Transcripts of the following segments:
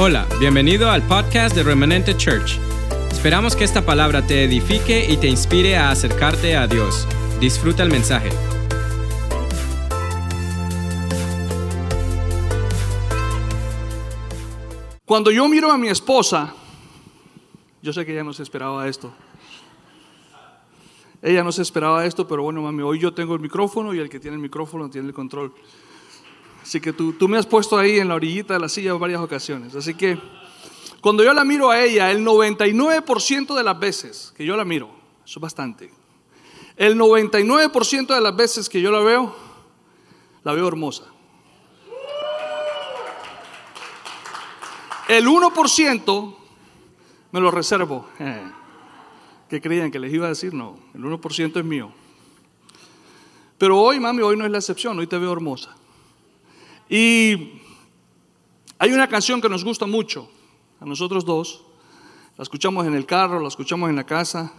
Hola, bienvenido al podcast de Remanente Church. Esperamos que esta palabra te edifique y te inspire a acercarte a Dios. Disfruta el mensaje. Cuando yo miro a mi esposa, yo sé que ella no se esperaba esto. Ella no se esperaba esto, pero bueno, mami, hoy yo tengo el micrófono y el que tiene el micrófono tiene el control. Así que tú, tú me has puesto ahí en la orillita de la silla varias ocasiones. Así que cuando yo la miro a ella, el 99% de las veces que yo la miro, eso es bastante, el 99% de las veces que yo la veo, la veo hermosa. El 1% me lo reservo. ¿Qué creían que les iba a decir? No, el 1% es mío. Pero hoy, mami, hoy no es la excepción, hoy te veo hermosa. Y hay una canción que nos gusta mucho, a nosotros dos. La escuchamos en el carro, la escuchamos en la casa.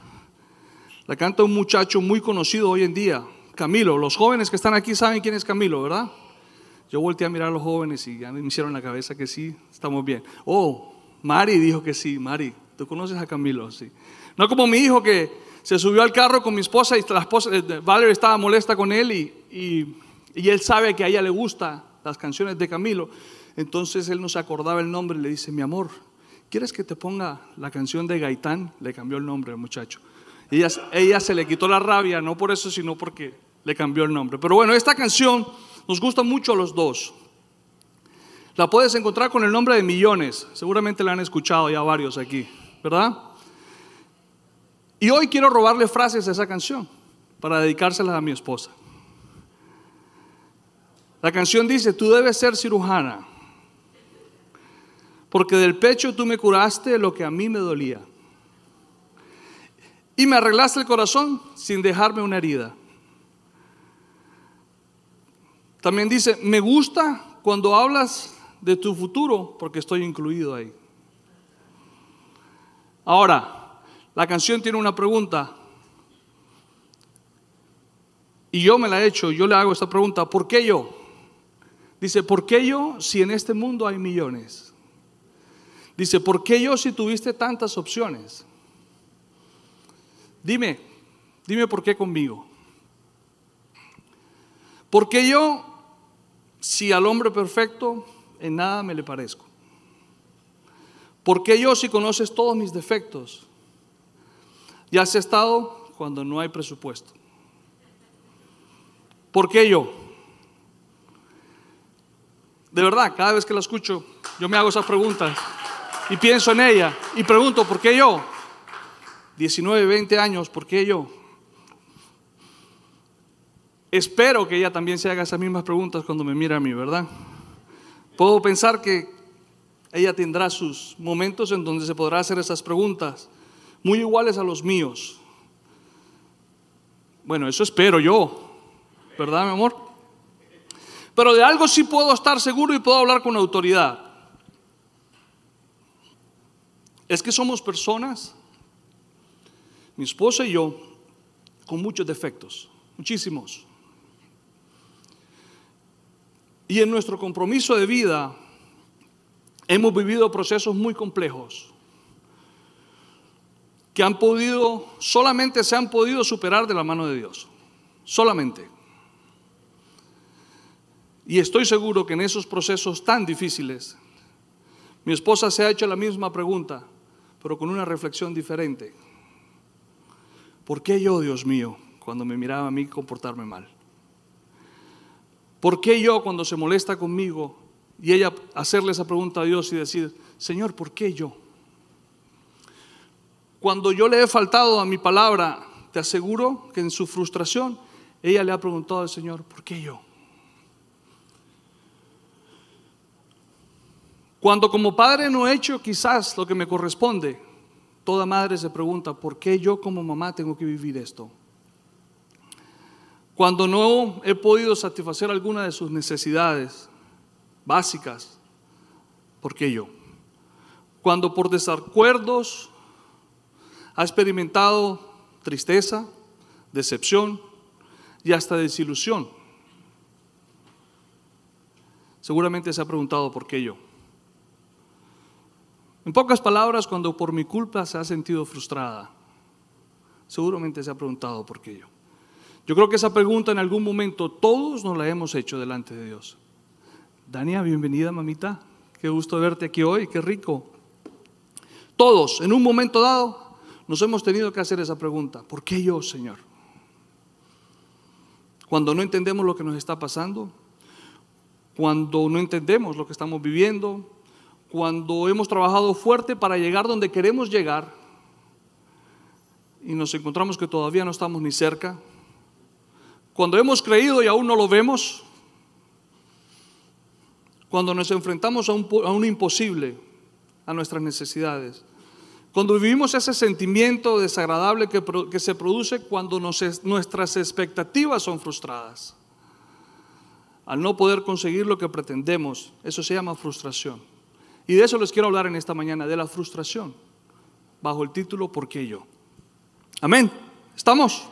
La canta un muchacho muy conocido hoy en día, Camilo. Los jóvenes que están aquí saben quién es Camilo, ¿verdad? Yo volteé a mirar a los jóvenes y ya me hicieron la cabeza que sí, estamos bien. Oh, Mari dijo que sí, Mari, tú conoces a Camilo, sí. No como mi hijo que se subió al carro con mi esposa y la esposa, eh, Valerie estaba molesta con él y, y, y él sabe que a ella le gusta las canciones de Camilo. Entonces él no se acordaba el nombre y le dice, mi amor, ¿quieres que te ponga la canción de Gaitán? Le cambió el nombre al muchacho. Ella, ella se le quitó la rabia, no por eso, sino porque le cambió el nombre. Pero bueno, esta canción nos gusta mucho a los dos. La puedes encontrar con el nombre de Millones. Seguramente la han escuchado ya varios aquí, ¿verdad? Y hoy quiero robarle frases a esa canción para dedicárselas a mi esposa. La canción dice, tú debes ser cirujana, porque del pecho tú me curaste lo que a mí me dolía. Y me arreglaste el corazón sin dejarme una herida. También dice, me gusta cuando hablas de tu futuro porque estoy incluido ahí. Ahora, la canción tiene una pregunta. Y yo me la he hecho, yo le hago esta pregunta, ¿por qué yo? Dice, ¿por qué yo si en este mundo hay millones? Dice, ¿por qué yo si tuviste tantas opciones? Dime, dime por qué conmigo. ¿Por qué yo si al hombre perfecto en nada me le parezco? ¿Por qué yo si conoces todos mis defectos? Ya has estado cuando no hay presupuesto. ¿Por qué yo? De verdad, cada vez que la escucho, yo me hago esas preguntas y pienso en ella y pregunto, ¿por qué yo? 19, 20 años, ¿por qué yo? Espero que ella también se haga esas mismas preguntas cuando me mira a mí, ¿verdad? Puedo pensar que ella tendrá sus momentos en donde se podrá hacer esas preguntas, muy iguales a los míos. Bueno, eso espero yo, ¿verdad, mi amor? Pero de algo sí puedo estar seguro y puedo hablar con autoridad. Es que somos personas, mi esposa y yo, con muchos defectos, muchísimos. Y en nuestro compromiso de vida hemos vivido procesos muy complejos que han podido, solamente se han podido superar de la mano de Dios. Solamente. Y estoy seguro que en esos procesos tan difíciles, mi esposa se ha hecho la misma pregunta, pero con una reflexión diferente. ¿Por qué yo, Dios mío, cuando me miraba a mí comportarme mal? ¿Por qué yo cuando se molesta conmigo y ella hacerle esa pregunta a Dios y decir, Señor, ¿por qué yo? Cuando yo le he faltado a mi palabra, te aseguro que en su frustración, ella le ha preguntado al Señor, ¿por qué yo? Cuando como padre no he hecho quizás lo que me corresponde, toda madre se pregunta, ¿por qué yo como mamá tengo que vivir esto? Cuando no he podido satisfacer alguna de sus necesidades básicas, ¿por qué yo? Cuando por desacuerdos ha experimentado tristeza, decepción y hasta desilusión, seguramente se ha preguntado, ¿por qué yo? En pocas palabras, cuando por mi culpa se ha sentido frustrada, seguramente se ha preguntado por qué yo. Yo creo que esa pregunta en algún momento todos nos la hemos hecho delante de Dios. Dania, bienvenida mamita. Qué gusto verte aquí hoy, qué rico. Todos, en un momento dado, nos hemos tenido que hacer esa pregunta. ¿Por qué yo, Señor? Cuando no entendemos lo que nos está pasando, cuando no entendemos lo que estamos viviendo, cuando hemos trabajado fuerte para llegar donde queremos llegar y nos encontramos que todavía no estamos ni cerca, cuando hemos creído y aún no lo vemos, cuando nos enfrentamos a un, imposible, a nuestras necesidades, cuando vivimos ese sentimiento desagradable que, se produce cuando nuestras expectativas son frustradas, al no poder conseguir lo que pretendemos, eso se llama frustración. Y de eso les quiero hablar en esta mañana, de la frustración, bajo el título ¿Por qué yo? Amén. ¿Estamos?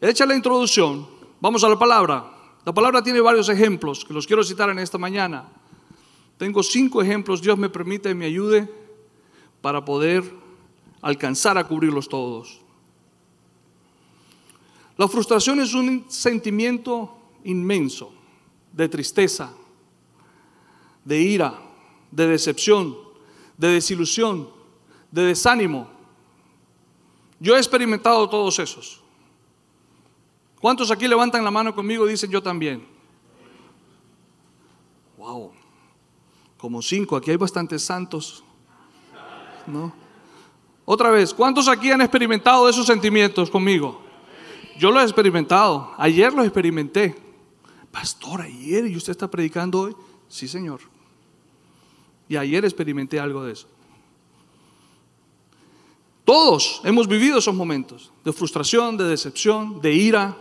Hecha la introducción, vamos a la palabra. La palabra tiene varios ejemplos que los quiero citar en esta mañana. Tengo cinco ejemplos, Dios me permite y me ayude para poder alcanzar a cubrirlos todos. La frustración es un sentimiento inmenso de tristeza, de ira, de decepción, de desilusión, de desánimo. Yo he experimentado todos esos. ¿Cuántos aquí levantan la mano conmigo y dicen yo también? Wow, como cinco, aquí hay bastantes santos. ¿No? Otra vez, ¿cuántos aquí han experimentado esos sentimientos conmigo? Yo lo he experimentado, ayer lo experimenté. Pastor, ayer y usted está predicando hoy. Sí, Señor. Y ayer experimenté algo de eso. Todos hemos vivido esos momentos de frustración, de decepción, de ira,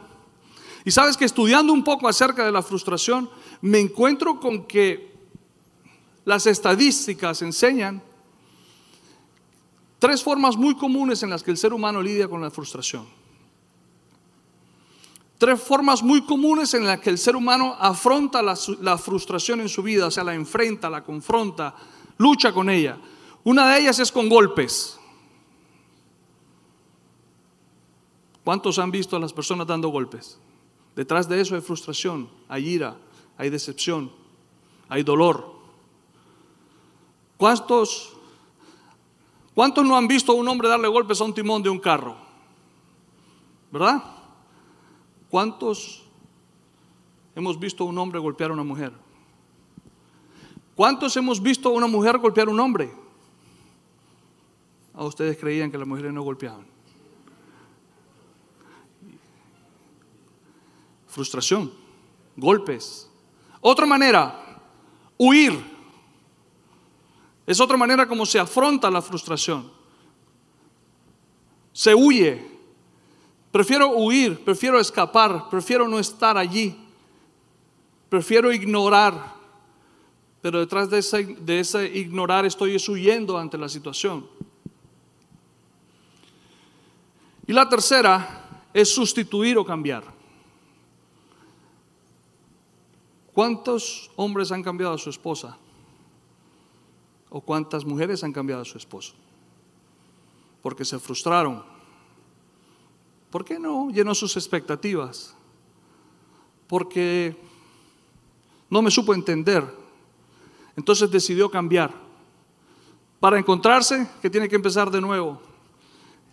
y sabes que estudiando un poco acerca de la frustración, me encuentro con que las estadísticas enseñan tres formas muy comunes en las que el ser humano lidia con la frustración. Tres formas muy comunes en las que el ser humano afronta la, frustración en su vida, o sea, la enfrenta, la confronta, lucha con ella. Una de ellas es con golpes. ¿Cuántos han visto a las personas dando golpes? Detrás de eso hay frustración, hay ira, hay decepción, hay dolor. ¿Cuántos, ¿Cuántos no han visto a un hombre darle golpes a un timón de un carro? ¿Verdad? ¿Cuántos hemos visto a un hombre golpear a una mujer? ¿Cuántos hemos visto a una mujer golpear a un hombre? ¿A ustedes creían que las mujeres no golpeaban? frustración, golpes. Otra manera, huir. Es otra manera como se afronta la frustración. Se huye. Prefiero huir, prefiero escapar, prefiero no estar allí. Prefiero ignorar. Pero detrás de ese, de ignorar estoy huyendo ante la situación. Y la tercera es sustituir o cambiar. ¿Cuántos hombres han cambiado a su esposa? ¿O cuántas mujeres han cambiado a su esposo? Porque se frustraron. ¿Por qué no llenó sus expectativas? Porque no me supo entender. Entonces decidió cambiar. Para encontrarse que tiene que empezar de nuevo.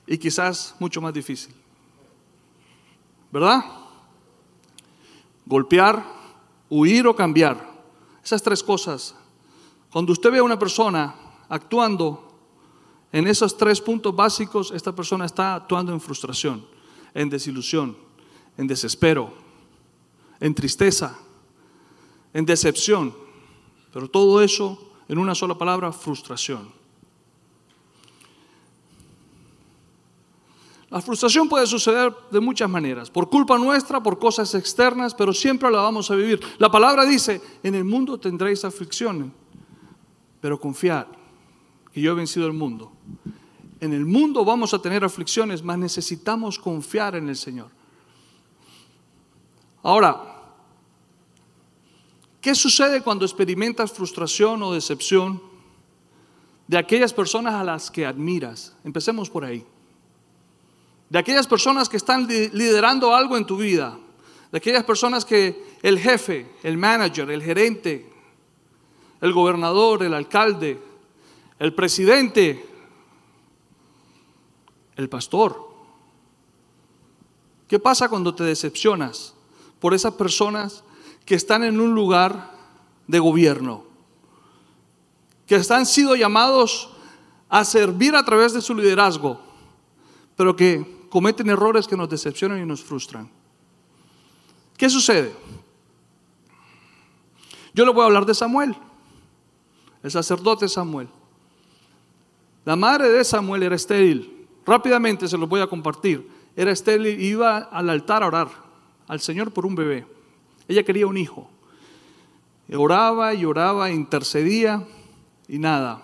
Y quizás mucho más difícil. ¿Verdad? Golpear, huir o cambiar. Esas tres cosas. Cuando usted ve a una persona actuando en esos tres puntos básicos, esta persona está actuando en frustración, en desilusión, en desespero, en tristeza, en decepción. Pero todo eso en una sola palabra, frustración. La frustración puede suceder de muchas maneras, por culpa nuestra, por cosas externas, pero siempre la vamos a vivir. La palabra dice, en el mundo tendréis aflicciones, pero confiad que yo he vencido el mundo. En el mundo vamos a tener aflicciones, mas necesitamos confiar en el Señor. Ahora, ¿qué sucede cuando experimentas frustración o decepción? de aquellas personas a las que admiras. Empecemos por ahí. De aquellas personas que están liderando algo en tu vida. De aquellas personas que el jefe, el manager, el gerente, el gobernador, el alcalde, el presidente, el pastor. ¿Qué pasa cuando te decepcionas por esas personas que están en un lugar de gobierno? que han sido llamados a servir a través de su liderazgo, pero que cometen errores que nos decepcionan y nos frustran. ¿Qué sucede? Yo le voy a hablar de Samuel, el sacerdote Samuel. La madre de Samuel era estéril. Rápidamente se los voy a compartir. Era estéril y iba al altar a orar al Señor por un bebé. Ella quería un hijo. Oraba y oraba, intercedía y nada.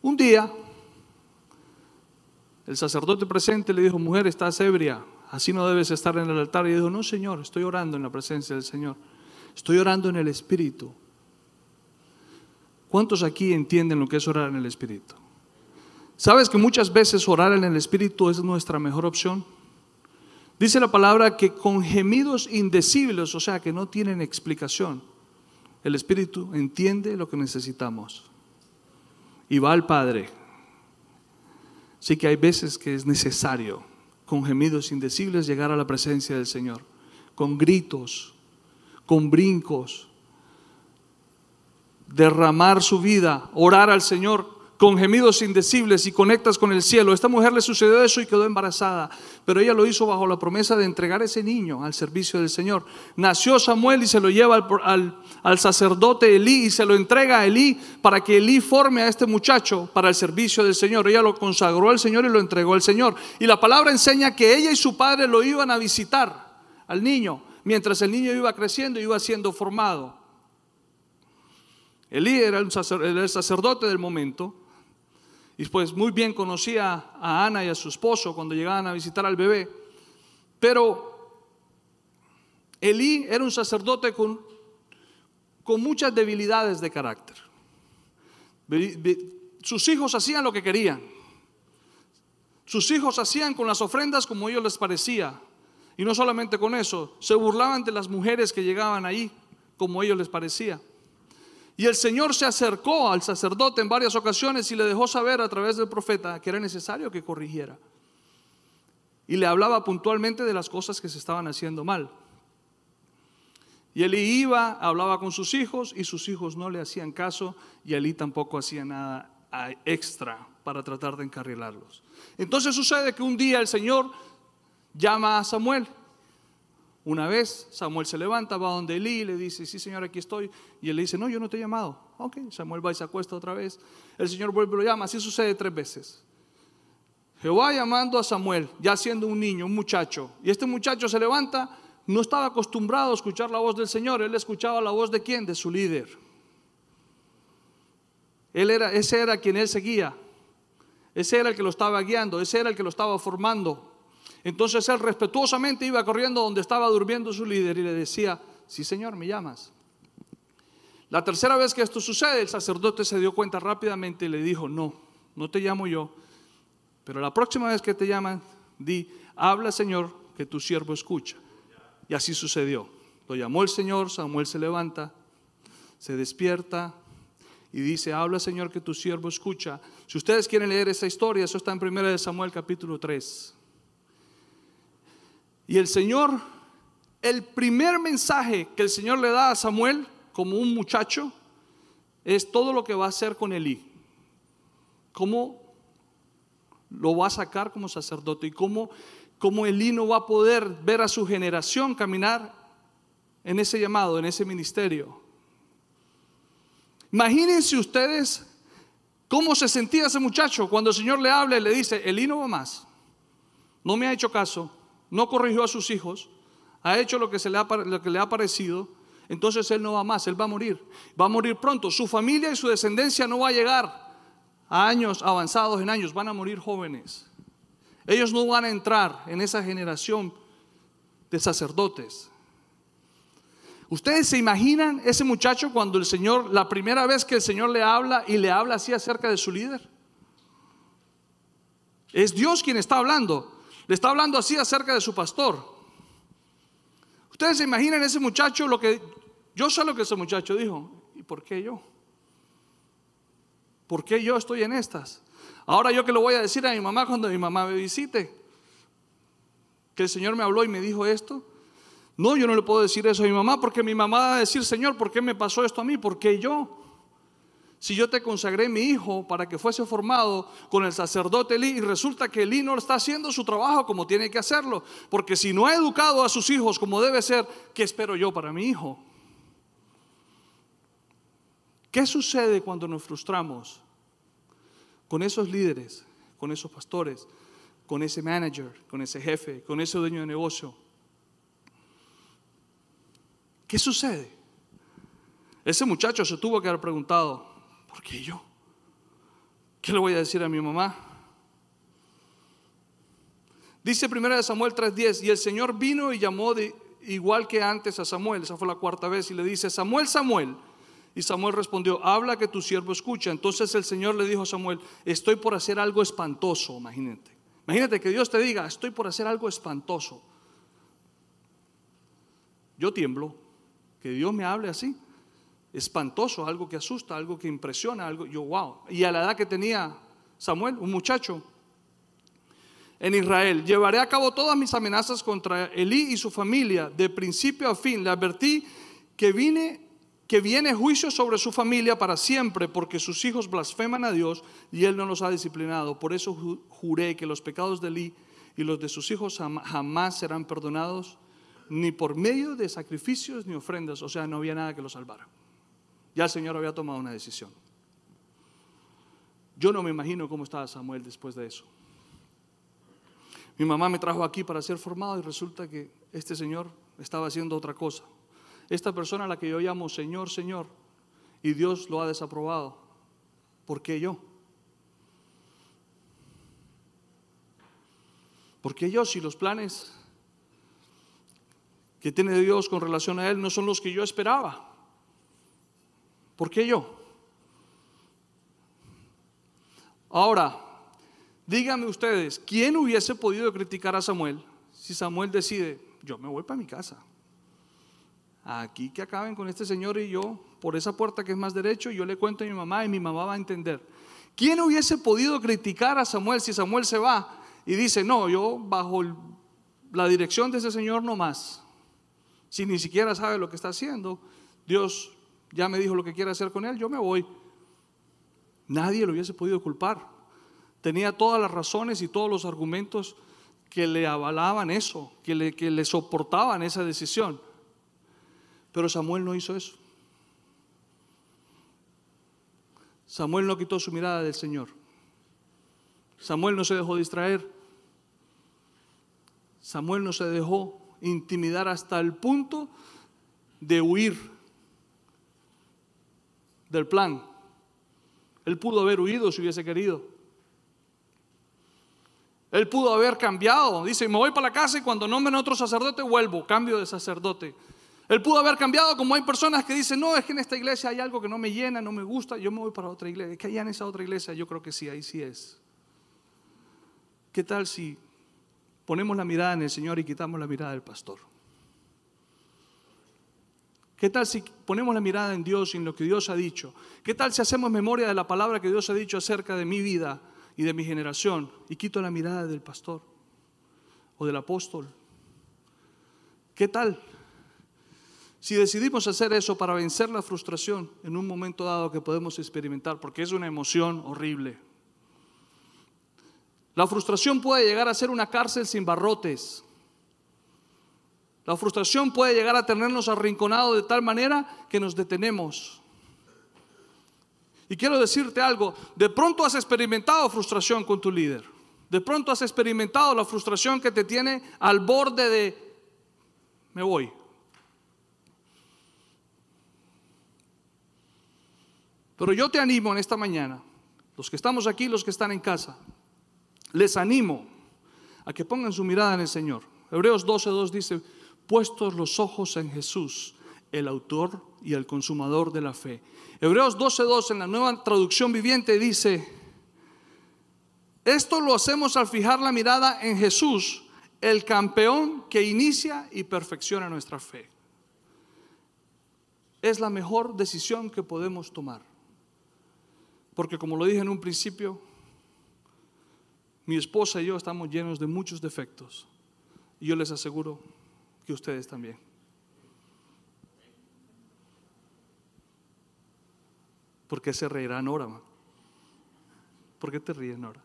Un día, el sacerdote presente le dijo, mujer, estás ebria, así no debes estar en el altar. Y dijo, no, Señor, estoy orando en la presencia del Señor. Estoy orando en el Espíritu. ¿Cuántos aquí entienden lo que es orar en el Espíritu? ¿Sabes que muchas veces orar en el Espíritu es nuestra mejor opción? Dice la palabra que con gemidos indecibles, o sea, que no tienen explicación, el Espíritu entiende lo que necesitamos y va al Padre. Sí que hay veces que es necesario, con gemidos indecibles, llegar a la presencia del Señor, con gritos, con brincos, derramar su vida, orar al Señor con gemidos indecibles y conectas con el cielo. Esta mujer le sucedió eso y quedó embarazada, pero ella lo hizo bajo la promesa de entregar ese niño al servicio del Señor. Nació Samuel y se lo lleva al, al, sacerdote Elí y se lo entrega a Elí para que Elí forme a este muchacho para el servicio del Señor. Ella lo consagró al Señor y lo entregó al Señor. Y la palabra enseña que ella y su padre lo iban a visitar al niño, mientras el niño iba creciendo y iba siendo formado. Elí era el sacerdote del momento y pues muy bien conocía a Ana y a su esposo cuando llegaban a visitar al bebé. Pero Elí era un sacerdote con, con muchas debilidades de carácter. Sus hijos hacían lo que querían. Sus hijos hacían con las ofrendas como ellos les parecía. Y no solamente con eso, se burlaban de las mujeres que llegaban ahí como ellos les parecía. Y el Señor se acercó al sacerdote en varias ocasiones y le dejó saber a través del profeta que era necesario que corrigiera. Y le hablaba puntualmente de las cosas que se estaban haciendo mal. Y él iba, hablaba con sus hijos y sus hijos no le hacían caso y Elí tampoco hacía nada extra para tratar de encarrilarlos. Entonces sucede que un día el Señor llama a Samuel una vez Samuel se levanta, va donde Elí y le dice, sí Señor, aquí estoy. Y él le dice, no, yo no te he llamado. Ok, Samuel va y se acuesta otra vez. El Señor vuelve y lo llama. Así sucede tres veces. Jehová llamando a Samuel, ya siendo un niño, un muchacho. Y este muchacho se levanta, no estaba acostumbrado a escuchar la voz del Señor. Él escuchaba la voz de quién? De su líder. Él era, ese era quien él seguía. Ese era el que lo estaba guiando. Ese era el que lo estaba formando. Entonces él respetuosamente iba corriendo donde estaba durmiendo su líder y le decía, sí Señor, me llamas. La tercera vez que esto sucede, el sacerdote se dio cuenta rápidamente y le dijo, no, no te llamo yo, pero la próxima vez que te llaman, di, habla Señor, que tu siervo escucha. Y así sucedió. Lo llamó el Señor, Samuel se levanta, se despierta y dice, habla Señor, que tu siervo escucha. Si ustedes quieren leer esa historia, eso está en 1 Samuel capítulo 3. Y el Señor, el primer mensaje que el Señor le da a Samuel como un muchacho es todo lo que va a hacer con Elí. Cómo lo va a sacar como sacerdote y cómo, cómo Elí no va a poder ver a su generación caminar en ese llamado, en ese ministerio. Imagínense ustedes cómo se sentía ese muchacho cuando el Señor le habla y le dice, Elí no va más, no me ha hecho caso, no corrigió a sus hijos, ha hecho lo que, se le ha, lo que le ha parecido, entonces él no va más, él va a morir. Va a morir pronto. Su familia y su descendencia no va a llegar a años avanzados en años, van a morir jóvenes. Ellos no van a entrar en esa generación de sacerdotes. ¿Ustedes se imaginan ese muchacho cuando el Señor, la primera vez que el Señor le habla y le habla así acerca de su líder? Es Dios quien está hablando. Está hablando así acerca de su pastor. Ustedes se imaginan ese muchacho lo que yo sé lo que ese muchacho dijo. ¿Y por qué yo? ¿Por qué yo estoy en estas? Ahora yo que lo voy a decir a mi mamá cuando mi mamá me visite. Que el Señor me habló y me dijo esto. No, yo no le puedo decir eso a mi mamá porque mi mamá va a decir, Señor, ¿por qué me pasó esto a mí? ¿Por qué yo? Si yo te consagré mi hijo para que fuese formado con el sacerdote Elí y resulta que Elí no está haciendo su trabajo como tiene que hacerlo, porque si no ha educado a sus hijos como debe ser, ¿qué espero yo para mi hijo? ¿Qué sucede cuando nos frustramos con esos líderes, con esos pastores, con ese manager, con ese jefe, con ese dueño de negocio? ¿Qué sucede? Ese muchacho se tuvo que haber preguntado, ¿por qué yo? ¿Qué le voy a decir a mi mamá? Dice 1 Samuel 3:10, y el Señor vino y llamó igual que antes a Samuel, esa fue la cuarta vez, y le dice, Samuel, Samuel. Y Samuel respondió, habla que tu siervo escucha. Entonces el Señor le dijo a Samuel, estoy por hacer algo espantoso, imagínate. Imagínate que Dios te diga, estoy por hacer algo espantoso. Yo tiemblo, que Dios me hable así. Espantoso, algo que asusta, algo que impresiona, algo, yo, wow. Y a la edad que tenía Samuel, un muchacho, en Israel, llevaré a cabo todas mis amenazas contra Elí y su familia, de principio a fin. Le advertí que vine que viene juicio sobre su familia para siempre, porque sus hijos blasfeman a Dios y Él no los ha disciplinado. Por eso juré que los pecados de Elí y los de sus hijos jamás serán perdonados ni por medio de sacrificios ni ofrendas, o sea, no había nada que lo salvara. Ya el Señor había tomado una decisión. Yo no me imagino cómo estaba Samuel después de eso. Mi mamá me trajo aquí para ser formado y resulta que este Señor estaba haciendo otra cosa. Esta persona a la que yo llamo Señor, Señor, y Dios lo ha desaprobado. ¿Por qué yo? ¿Por qué yo si los planes que tiene Dios con relación a Él no son los que yo esperaba. ¿Por qué yo? Ahora, díganme ustedes, ¿quién hubiese podido criticar a Samuel si Samuel decide, yo me voy para mi casa? Aquí que acaben con este señor y yo, por esa puerta que es más derecho, yo le cuento a mi mamá y mi mamá va a entender. ¿Quién hubiese podido criticar a Samuel si Samuel se va y dice, no, yo bajo la dirección de ese señor no más? si ni siquiera sabe lo que está haciendo, Dios ya me dijo lo que quiere hacer con él, yo me voy. Nadie lo hubiese podido culpar. Tenía todas las razones y todos los argumentos que le avalaban eso, que le, que le soportaban esa decisión. Pero Samuel no hizo eso. Samuel no quitó su mirada del Señor. Samuel no se dejó distraer. Samuel no se dejó intimidar hasta el punto de huir del plan. Él pudo haber huido si hubiese querido. Él pudo haber cambiado. Dice, me voy para la casa y cuando nombren otro sacerdote vuelvo, cambio de sacerdote. Él pudo haber cambiado como hay personas que dicen, no, es que en esta iglesia hay algo que no me llena, no me gusta, yo me voy para otra iglesia. Es que allá en esa otra iglesia yo creo que sí, ahí sí es. ¿Qué tal si ponemos la mirada en el Señor y quitamos la mirada del pastor? ¿Qué tal si ponemos la mirada en Dios y en lo que Dios ha dicho? ¿Qué tal si hacemos memoria de la palabra que Dios ha dicho acerca de mi vida y de mi generación y quito la mirada del pastor o del apóstol? ¿Qué tal si decidimos hacer eso para vencer la frustración en un momento dado que podemos experimentar? Porque es una emoción horrible. La frustración puede llegar a ser una cárcel sin barrotes. La frustración puede llegar a tenernos arrinconados de tal manera que nos detenemos. Y quiero decirte algo, de pronto has experimentado frustración con tu líder. De pronto has experimentado la frustración que te tiene al borde de, me voy. Pero yo te animo en esta mañana, los que estamos aquí, los que están en casa, les animo a que pongan su mirada en el Señor. Hebreos 12.2 dice, puestos los ojos en Jesús, el autor y el consumador de la fe. Hebreos 12.2 en la nueva traducción viviente dice, esto lo hacemos al fijar la mirada en Jesús, el campeón que inicia y perfecciona nuestra fe. Es la mejor decisión que podemos tomar. Porque como lo dije en un principio, mi esposa y yo estamos llenos de muchos defectos. Y yo les aseguro que ustedes también. ¿Por qué se reirá Nora? ¿Por qué te ríes, Nora?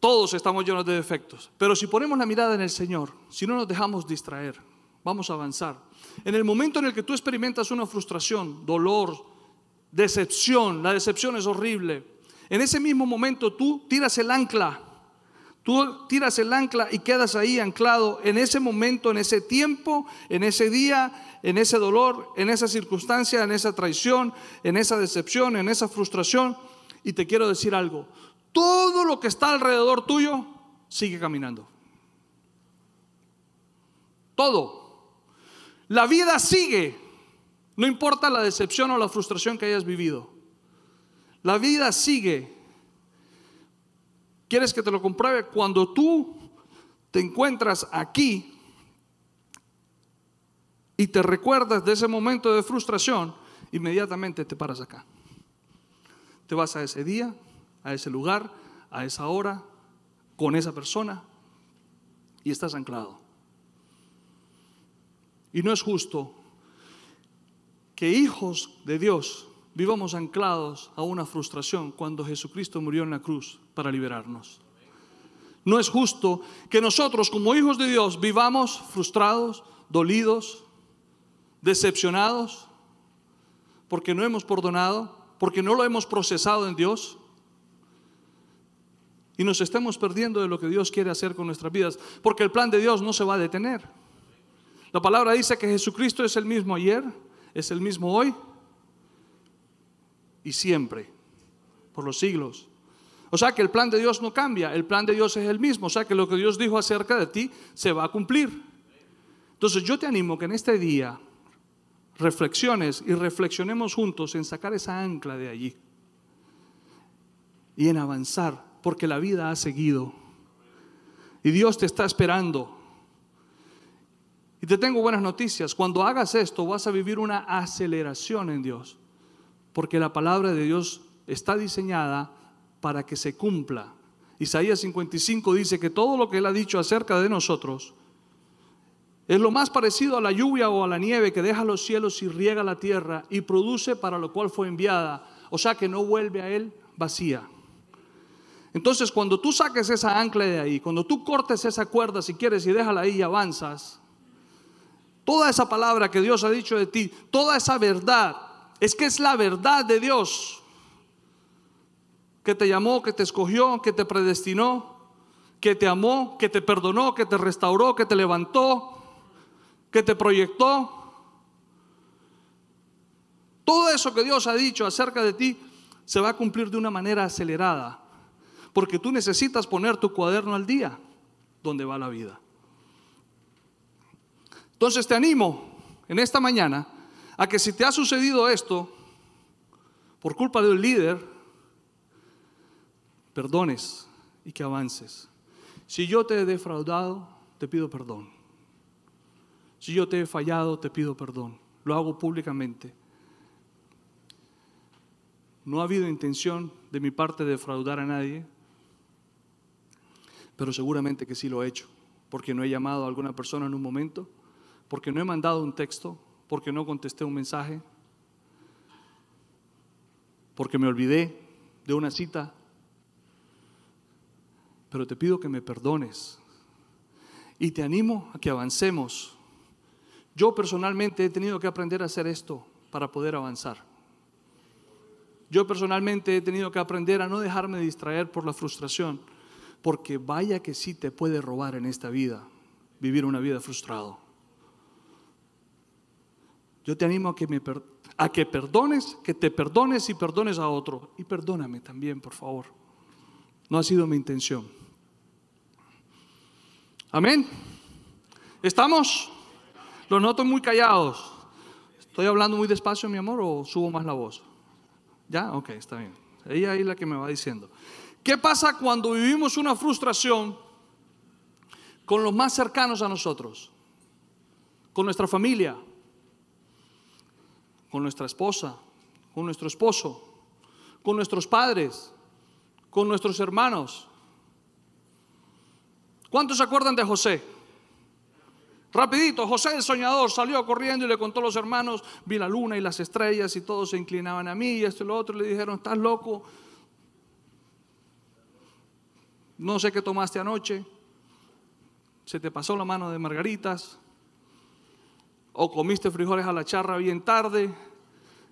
Todos estamos llenos de defectos, pero si ponemos la mirada en el Señor, si no nos dejamos distraer, vamos a avanzar. En el momento en el que tú experimentas una frustración, dolor, decepción, la decepción es horrible, en ese mismo momento tú tiras el ancla, tú tiras el ancla y quedas ahí anclado en ese momento, en ese tiempo, en ese día, en ese dolor, en esa circunstancia, en esa traición, en esa decepción, en esa frustración. Y te quiero decir algo, todo lo que está alrededor tuyo sigue caminando. Todo. La vida sigue. No importa la decepción o la frustración que hayas vivido. La vida sigue. ¿Quieres que te lo compruebe? Cuando tú te encuentras aquí y te recuerdas de ese momento de frustración, inmediatamente te paras acá. Te vas a ese día, a ese lugar, a esa hora, con esa persona y estás anclado. Y no es justo que hijos de Dios vivamos anclados a una frustración cuando Jesucristo murió en la cruz para liberarnos. No es justo que nosotros como hijos de Dios vivamos frustrados, dolidos, decepcionados, porque no hemos perdonado, porque no lo hemos procesado en Dios y nos estemos perdiendo de lo que Dios quiere hacer con nuestras vidas, porque el plan de Dios no se va a detener. La palabra dice que Jesucristo es el mismo ayer, es el mismo hoy y siempre, por los siglos. O sea que el plan de Dios no cambia, el plan de Dios es el mismo, o sea que lo que Dios dijo acerca de ti se va a cumplir. Entonces yo te animo que en este día reflexiones y reflexionemos juntos en sacar esa ancla de allí y en avanzar porque la vida ha seguido. Y Dios te está esperando. Y te tengo buenas noticias. Cuando hagas esto vas a vivir una aceleración en Dios. Porque la palabra de Dios está diseñada para que se cumpla. Isaías 55 dice que todo lo que Él ha dicho acerca de nosotros es lo más parecido a la lluvia o a la nieve que deja los cielos y riega la tierra y produce para lo cual fue enviada. O sea que no vuelve a Él vacía. Entonces, cuando tú saques esa ancla de ahí, cuando tú cortes esa cuerda si quieres y déjala ahí y avanzas, toda esa palabra que Dios ha dicho de ti, toda esa verdad, es que es la verdad de Dios que te llamó, que te escogió, que te predestinó, que te amó, que te perdonó, que te restauró, que te levantó, que te proyectó. Todo eso que Dios ha dicho acerca de ti se va a cumplir de una manera acelerada porque tú necesitas poner tu cuaderno al día donde va la vida. Entonces te animo en esta mañana a que si te ha sucedido esto por culpa de un líder, perdones y que avances. Si yo te he defraudado, te pido perdón. Si yo te he fallado, te pido perdón. Lo hago públicamente. No ha habido intención de mi parte de defraudar a nadie pero seguramente que sí lo he hecho, porque no he llamado a alguna persona en un momento, porque no he mandado un texto, porque no contesté un mensaje, porque me olvidé de una cita. Pero te pido que me perdones y te animo a que avancemos. Yo personalmente he tenido que aprender a hacer esto para poder avanzar. Yo personalmente he tenido que aprender a no dejarme distraer por la frustración porque vaya que sí te puede robar en esta vida, vivir una vida frustrado. Yo te animo a que, me a que perdones, que te perdones y perdones a otro. Y perdóname también, por favor. No ha sido mi intención. Amén. ¿Estamos? Los noto muy callados. ¿Estoy hablando muy despacio, mi amor, o subo más la voz? ¿Ya? Ok, está bien. Ella ahí la que me va diciendo. ¿Qué pasa cuando vivimos una frustración con los más cercanos a nosotros? Con nuestra familia, con nuestra esposa, con nuestro esposo, con nuestros padres, con nuestros hermanos. ¿Cuántos se acuerdan de José? Rapidito, José el soñador salió corriendo y le contó a los hermanos, vi la luna y las estrellas y todos se inclinaban a mí y esto y lo otro. Y le dijeron, estás loco. No sé qué tomaste anoche. Se te pasó la mano de margaritas. O comiste frijoles a la charra bien tarde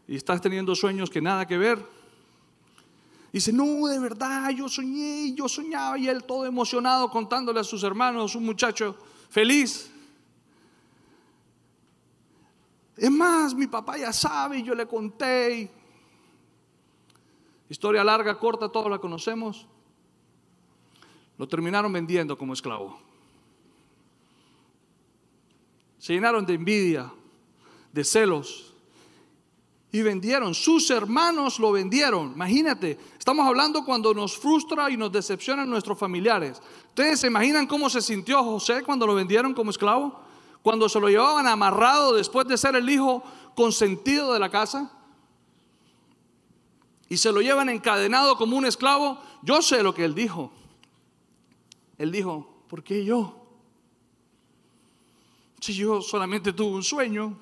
y estás teniendo sueños que nada que ver. Dice, no, de verdad, yo soñé, yo soñaba y él todo emocionado contándole a sus hermanos, un muchacho feliz. Es más, mi papá ya sabe, yo le conté. Historia larga, corta, todos la conocemos. Lo terminaron vendiendo como esclavo. Se llenaron de envidia, de celos. Y vendieron, sus hermanos lo vendieron. Imagínate, estamos hablando cuando nos frustra y nos decepcionan nuestros familiares. ¿Ustedes se imaginan cómo se sintió José cuando lo vendieron como esclavo? cuando se lo llevaban amarrado después de ser el hijo consentido de la casa y se lo llevan encadenado como un esclavo, yo sé lo que él dijo. Él dijo, ¿por qué yo? Si yo solamente tuve un sueño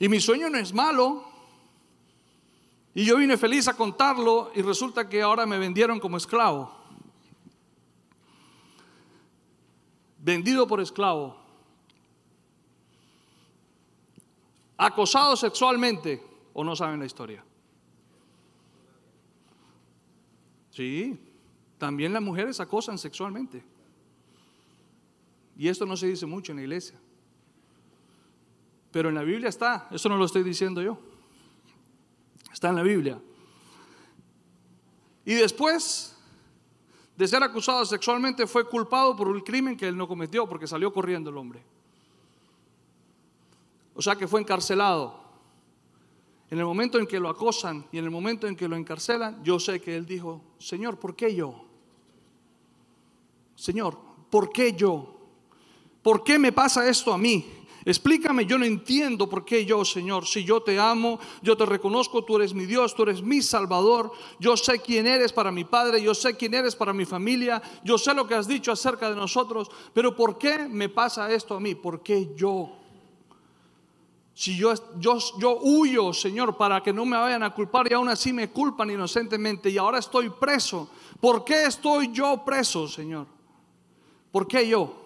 y mi sueño no es malo y yo vine feliz a contarlo y resulta que ahora me vendieron como esclavo. vendido por esclavo, acosado sexualmente, o no saben la historia. Sí, también las mujeres acosan sexualmente. Y esto no se dice mucho en la iglesia. Pero en la Biblia está, eso no lo estoy diciendo yo. Está en la Biblia. Y después de ser acusado sexualmente fue culpado por un crimen que él no cometió porque salió corriendo el hombre. O sea que fue encarcelado. En el momento en que lo acosan y en el momento en que lo encarcelan, yo sé que él dijo, Señor, ¿por qué yo? Señor, ¿por qué yo? ¿Por qué me pasa esto a mí? Explícame, yo no entiendo por qué yo, Señor, si yo te amo, yo te reconozco, tú eres mi Dios, tú eres mi Salvador, yo sé quién eres para mi Padre, yo sé quién eres para mi familia, yo sé lo que has dicho acerca de nosotros, pero ¿por qué me pasa esto a mí? ¿Por qué yo? Si yo, yo, yo huyo, Señor, para que no me vayan a culpar y aún así me culpan inocentemente y ahora estoy preso, ¿por qué estoy yo preso, Señor? ¿Por qué yo?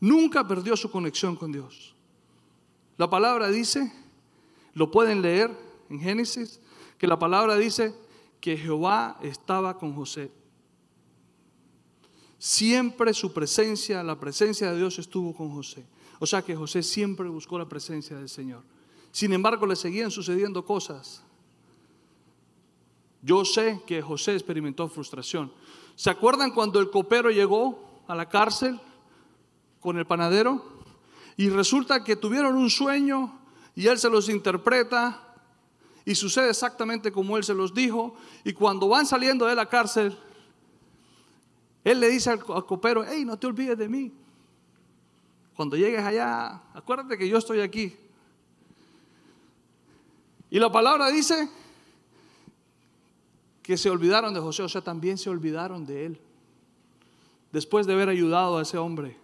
Nunca perdió su conexión con Dios. La palabra dice, lo pueden leer en Génesis, que la palabra dice que Jehová estaba con José. Siempre su presencia, la presencia de Dios estuvo con José. O sea que José siempre buscó la presencia del Señor. Sin embargo, le seguían sucediendo cosas. Yo sé que José experimentó frustración. ¿Se acuerdan cuando el copero llegó a la cárcel con el panadero y resulta que tuvieron un sueño y él se los interpreta y sucede exactamente como él se los dijo y cuando van saliendo de la cárcel, él le dice al, copero, hey, no te olvides de mí. Cuando llegues allá, acuérdate que yo estoy aquí. Y la palabra dice que se olvidaron de José, o sea, también se olvidaron de él. Después de haber ayudado a ese hombre.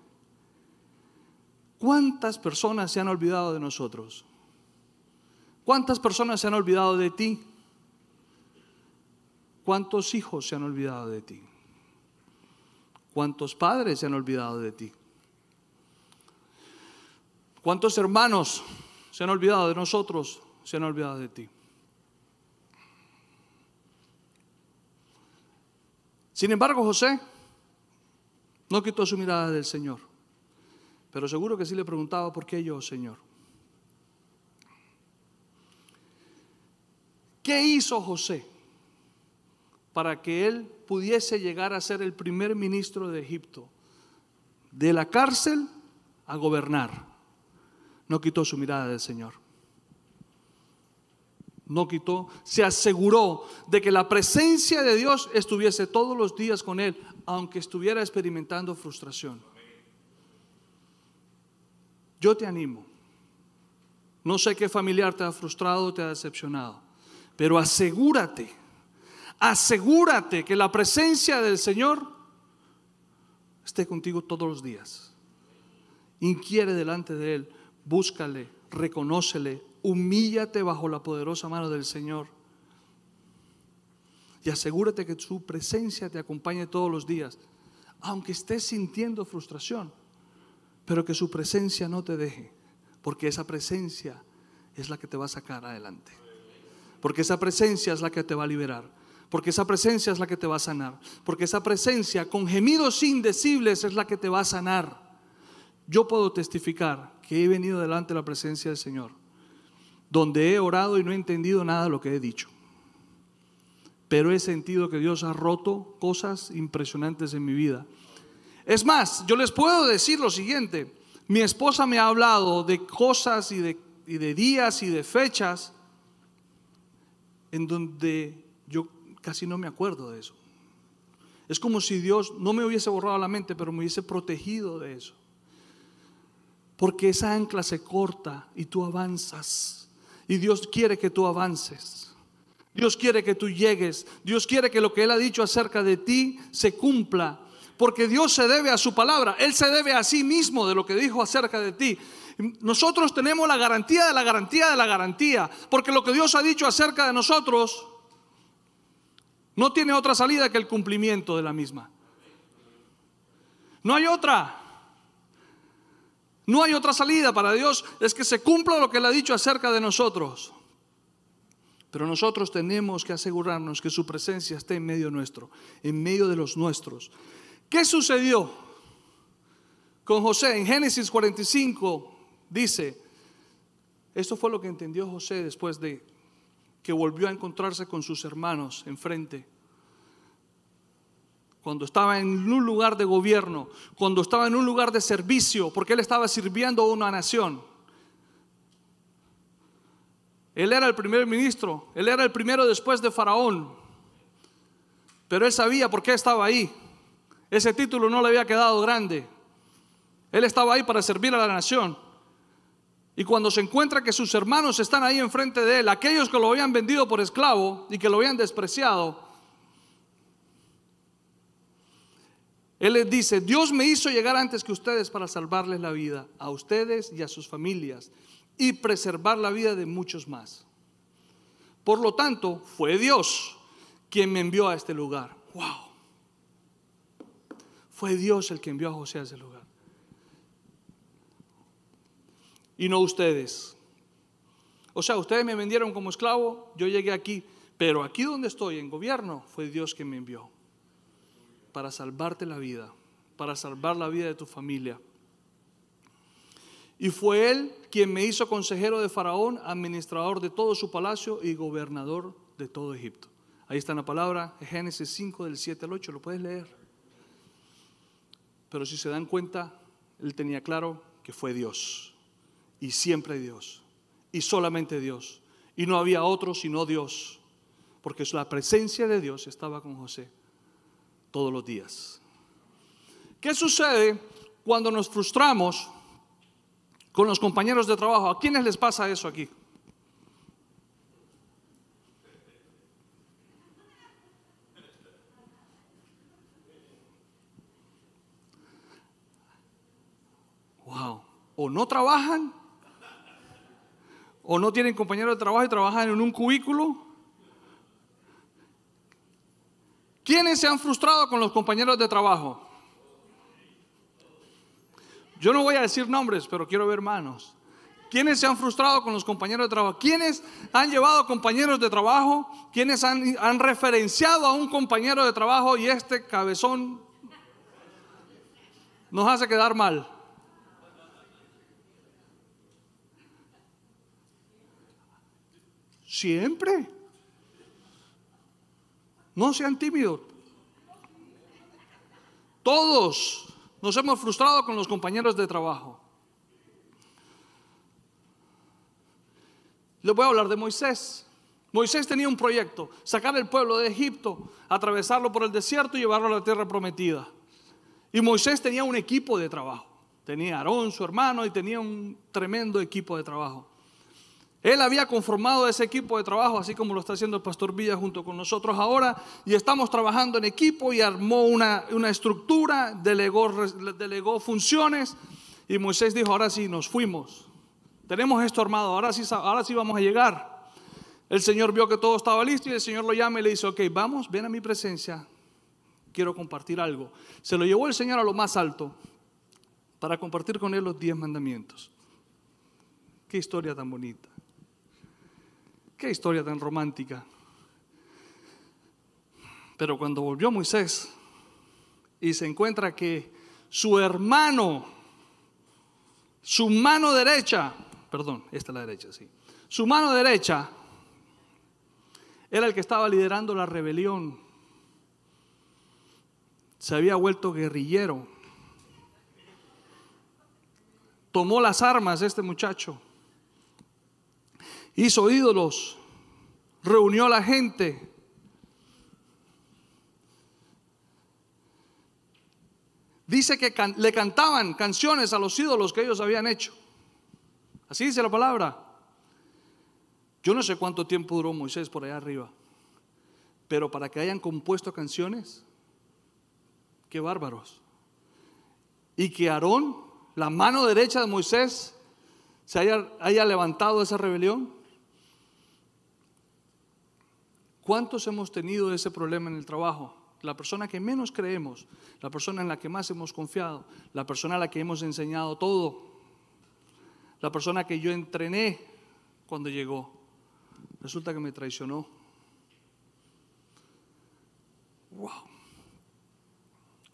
¿Cuántas personas se han olvidado de nosotros? ¿Cuántas personas se han olvidado de ti? ¿Cuántos hijos se han olvidado de ti? ¿Cuántos padres se han olvidado de ti? ¿Cuántos hermanos se han olvidado de nosotros? Se han olvidado de ti. Sin embargo, José no quitó su mirada del Señor. Pero seguro que sí le preguntaba, ¿por qué yo, Señor? ¿Qué hizo José para que él pudiese llegar a ser el primer ministro de Egipto. De la cárcel a gobernar. No quitó su mirada del Señor. No quitó, se aseguró de que la presencia de Dios estuviese todos los días con él, aunque estuviera experimentando frustración. Yo te animo. No sé qué familiar te ha frustrado, te ha decepcionado, pero asegúrate, asegúrate que la presencia del Señor esté contigo todos los días. Inquiere delante de Él, búscale, reconócele, humíllate bajo la poderosa mano del Señor. Y asegúrate que su presencia te acompañe todos los días, aunque estés sintiendo frustración, pero que su presencia no te deje, porque esa presencia es la que te va a sacar adelante. Porque esa presencia es la que te va a liberar. Porque esa presencia es la que te va a sanar. Porque esa presencia con gemidos indecibles es la que te va a sanar. Yo puedo testificar que he venido delante de la presencia del Señor, donde he orado y no he entendido nada de lo que he dicho. Pero he sentido que Dios ha roto cosas impresionantes en mi vida. Es más, yo les puedo decir lo siguiente. Mi esposa me ha hablado de cosas y de, días y de fechas en donde yo casi no me acuerdo de eso. Es como si Dios no me hubiese borrado la mente, pero me hubiese protegido de eso. Porque esa ancla se corta y tú avanzas. Y Dios quiere que tú avances. Dios quiere que tú llegues. Dios quiere que lo que Él ha dicho acerca de ti se cumpla. Porque Dios se debe a su palabra. Él se debe a sí mismo de lo que dijo acerca de ti. Nosotros tenemos la garantía de la garantía de la garantía. Porque lo que Dios ha dicho acerca de nosotros no tiene otra salida que el cumplimiento de la misma. No hay otra. No hay otra salida para Dios. Es que se cumpla lo que Él ha dicho acerca de nosotros. Pero nosotros tenemos que asegurarnos que su presencia esté en medio nuestro, en medio de los nuestros. ¿Qué sucedió con José? En Génesis 45 dice, esto fue lo que entendió José después de que volvió a encontrarse con sus hermanos enfrente. Cuando estaba en un lugar de gobierno, cuando estaba en un lugar de servicio, porque él estaba sirviendo a una nación. Él era el primer ministro, él era el primero después de Faraón. Pero él sabía por qué estaba ahí. Ese título no le había quedado grande. Él estaba ahí para servir a la nación. Y cuando se encuentra que sus hermanos están ahí enfrente de él, aquellos que lo habían vendido por esclavo y que lo habían despreciado, él les dice, Dios me hizo llegar antes que ustedes para salvarles la vida, a ustedes y a sus familias, y preservar la vida de muchos más. Por lo tanto, fue Dios quien me envió a este lugar. ¡Wow! Fue Dios el que envió a José a ese lugar y no ustedes. O sea, ustedes me vendieron como esclavo, yo llegué aquí, pero aquí donde estoy, en gobierno, fue Dios quien me envió para salvarte la vida, para salvar la vida de tu familia. Y fue Él quien me hizo consejero de Faraón, administrador de todo su palacio y gobernador de todo Egipto. Ahí está la palabra, Génesis 5 del 7 al 8, lo puedes leer. Pero si se dan cuenta, Él tenía claro que fue Dios y siempre Dios, y solamente Dios. Y no había otro sino Dios, porque la presencia de Dios estaba con José todos los días. ¿Qué sucede cuando nos frustramos con los compañeros de trabajo? ¿A quiénes les pasa eso aquí? O no trabajan o no tienen compañeros de trabajo y trabajan en un cubículo. ¿Quiénes se han frustrado con los compañeros de trabajo? Yo no voy a decir nombres, pero quiero ver manos. ¿Quiénes se han frustrado con los compañeros de trabajo? ¿Quiénes han llevado compañeros de trabajo? ¿Quiénes han referenciado a un compañero de trabajo y este cabezón nos hace quedar mal? Siempre. No sean tímidos. Todos nos hemos frustrado con los compañeros de trabajo. Les voy a hablar de Moisés. Moisés tenía un proyecto, sacar el pueblo de Egipto, atravesarlo por el desierto y llevarlo a la tierra prometida. Y Moisés tenía un equipo de trabajo. Tenía a Aarón, su hermano, y tenía un tremendo equipo de trabajo. Él había conformado ese equipo de trabajo, así como lo está haciendo el pastor Villa junto con nosotros ahora, y estamos trabajando en equipo y armó una, estructura, delegó, delegó funciones, y Moisés dijo, ahora sí, nos fuimos. Tenemos esto armado, ahora sí, ahora sí vamos a llegar. El Señor vio que todo estaba listo y el Señor lo llama y le dice, ok, vamos, ven a mi presencia, quiero compartir algo. Se lo llevó el Señor a lo más alto para compartir con él los diez mandamientos. Qué historia tan bonita. Qué historia tan romántica. Pero cuando volvió Moisés y se encuentra que su hermano, su mano derecha, perdón, esta es la derecha, sí, su mano derecha era el que estaba liderando la rebelión. Se había vuelto guerrillero. Tomó las armas este muchacho hizo ídolos, reunió a la gente. Dice que le cantaban canciones a los ídolos que ellos habían hecho. Así dice la palabra. Yo no sé cuánto tiempo duró Moisés por allá arriba, pero para que hayan compuesto canciones, qué bárbaros. Y que Aarón, la mano derecha de Moisés, se haya, haya levantado esa rebelión. ¿Cuántos hemos tenido ese problema en el trabajo? La persona que menos creemos, la persona en la que más hemos confiado, la persona a la que hemos enseñado todo, la persona que yo entrené cuando llegó, resulta que me traicionó. Wow.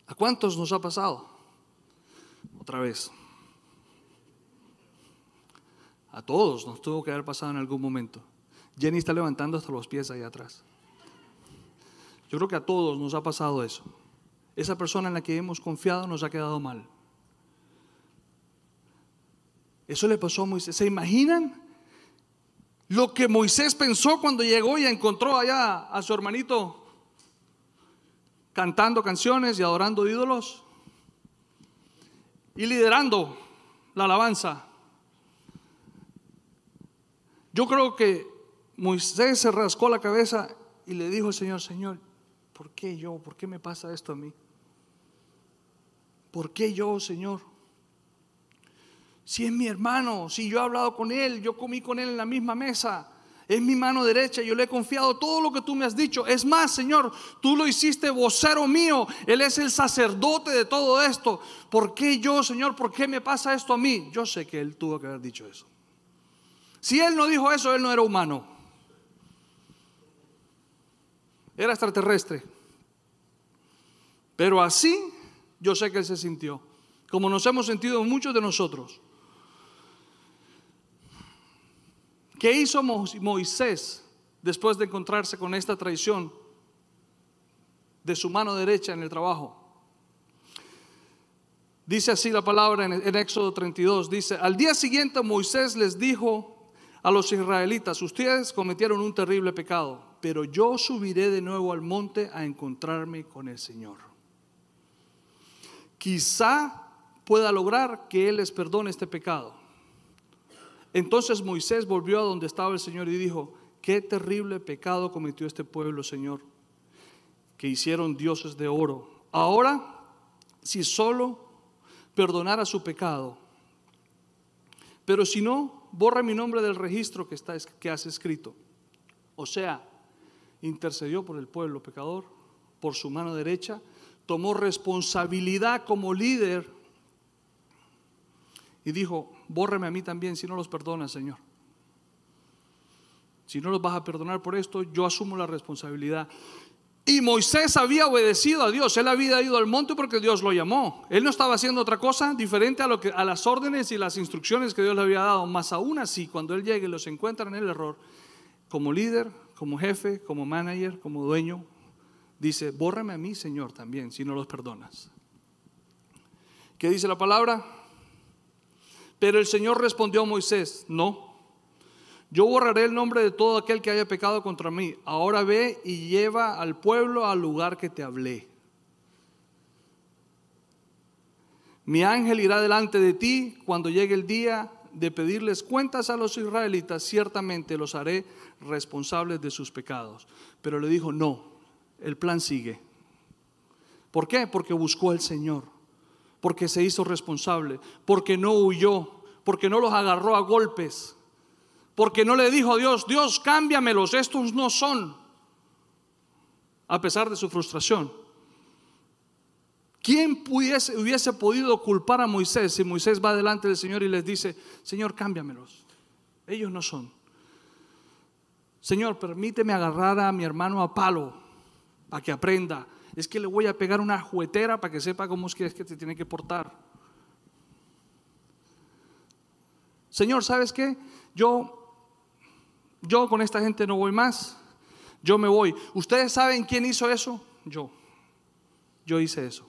¿A cuántos nos ha pasado? Otra vez. A todos nos tuvo que haber pasado en algún momento. Jenny está levantando hasta los pies ahí atrás. Yo creo que a todos nos ha pasado eso. Esa persona en la que hemos confiado nos ha quedado mal. Eso le pasó a Moisés. ¿Se imaginan lo que Moisés pensó cuando llegó y encontró allá a su hermanito cantando canciones y adorando ídolos? Y liderando la alabanza. Yo creo que Moisés se rascó la cabeza y le dijo al Señor, Señor, ¿por qué yo? ¿Por qué me pasa esto a mí? ¿Por qué yo, Señor? Si es mi hermano, si yo he hablado con él, yo comí con él en la misma mesa, es mi mano derecha, yo le he confiado todo lo que tú me has dicho. Es más, Señor, tú lo hiciste vocero mío, Él es el sacerdote de todo esto. ¿Por qué yo, Señor, por qué me pasa esto a mí? Yo sé que Él tuvo que haber dicho eso. Si Él no dijo eso, Él no era humano. Era extraterrestre. Pero así yo sé que él se sintió, como nos hemos sentido muchos de nosotros. ¿Qué hizo Moisés después de encontrarse con esta traición de su mano derecha en el trabajo? Dice así la palabra en, en Éxodo 32, dice, al día siguiente Moisés les dijo a los israelitas, ustedes cometieron un terrible pecado pero yo subiré de nuevo al monte a encontrarme con el Señor. Quizá pueda lograr que Él les perdone este pecado. Entonces Moisés volvió a donde estaba el Señor y dijo, qué terrible pecado cometió este pueblo, Señor, que hicieron dioses de oro. Ahora, si solo perdonara su pecado, pero si no, borra mi nombre del registro que, está, que has escrito. O sea, intercedió por el pueblo pecador, por su mano derecha, tomó responsabilidad como líder y dijo, bórreme a mí también si no los perdonas, Señor. Si no los vas a perdonar por esto, yo asumo la responsabilidad. Y Moisés había obedecido a Dios, él había ido al monte porque Dios lo llamó. Él no estaba haciendo otra cosa diferente a, lo que, a las órdenes y las instrucciones que Dios le había dado. Más aún así, cuando él llegue y los encuentra en el error, como líder, como jefe, como manager, como dueño, dice, bórrame a mí, Señor, también, si no los perdonas. ¿Qué dice la palabra? Pero el Señor respondió a Moisés, no, yo borraré el nombre de todo aquel que haya pecado contra mí. Ahora ve y lleva al pueblo al lugar que te hablé. Mi ángel irá delante de ti cuando llegue el día de pedirles cuentas a los israelitas, ciertamente los haré responsables de sus pecados. Pero le dijo, no, el plan sigue. ¿Por qué? Porque buscó al Señor, porque se hizo responsable, porque no huyó, porque no los agarró a golpes, porque no le dijo a Dios, Dios, cámbiamelos, estos no son, a pesar de su frustración. ¿Quién pudiese, hubiese podido culpar a Moisés si Moisés va delante del Señor y les dice, Señor, cámbiamelos? Ellos no son. Señor, permíteme agarrar a mi hermano a palo para que aprenda. Es que le voy a pegar una juguetera para que sepa cómo es que, es que te tiene que portar. Señor, ¿sabes qué? Yo, yo con esta gente no voy más. Yo me voy. ¿Ustedes saben quién hizo eso? Yo. Yo hice eso.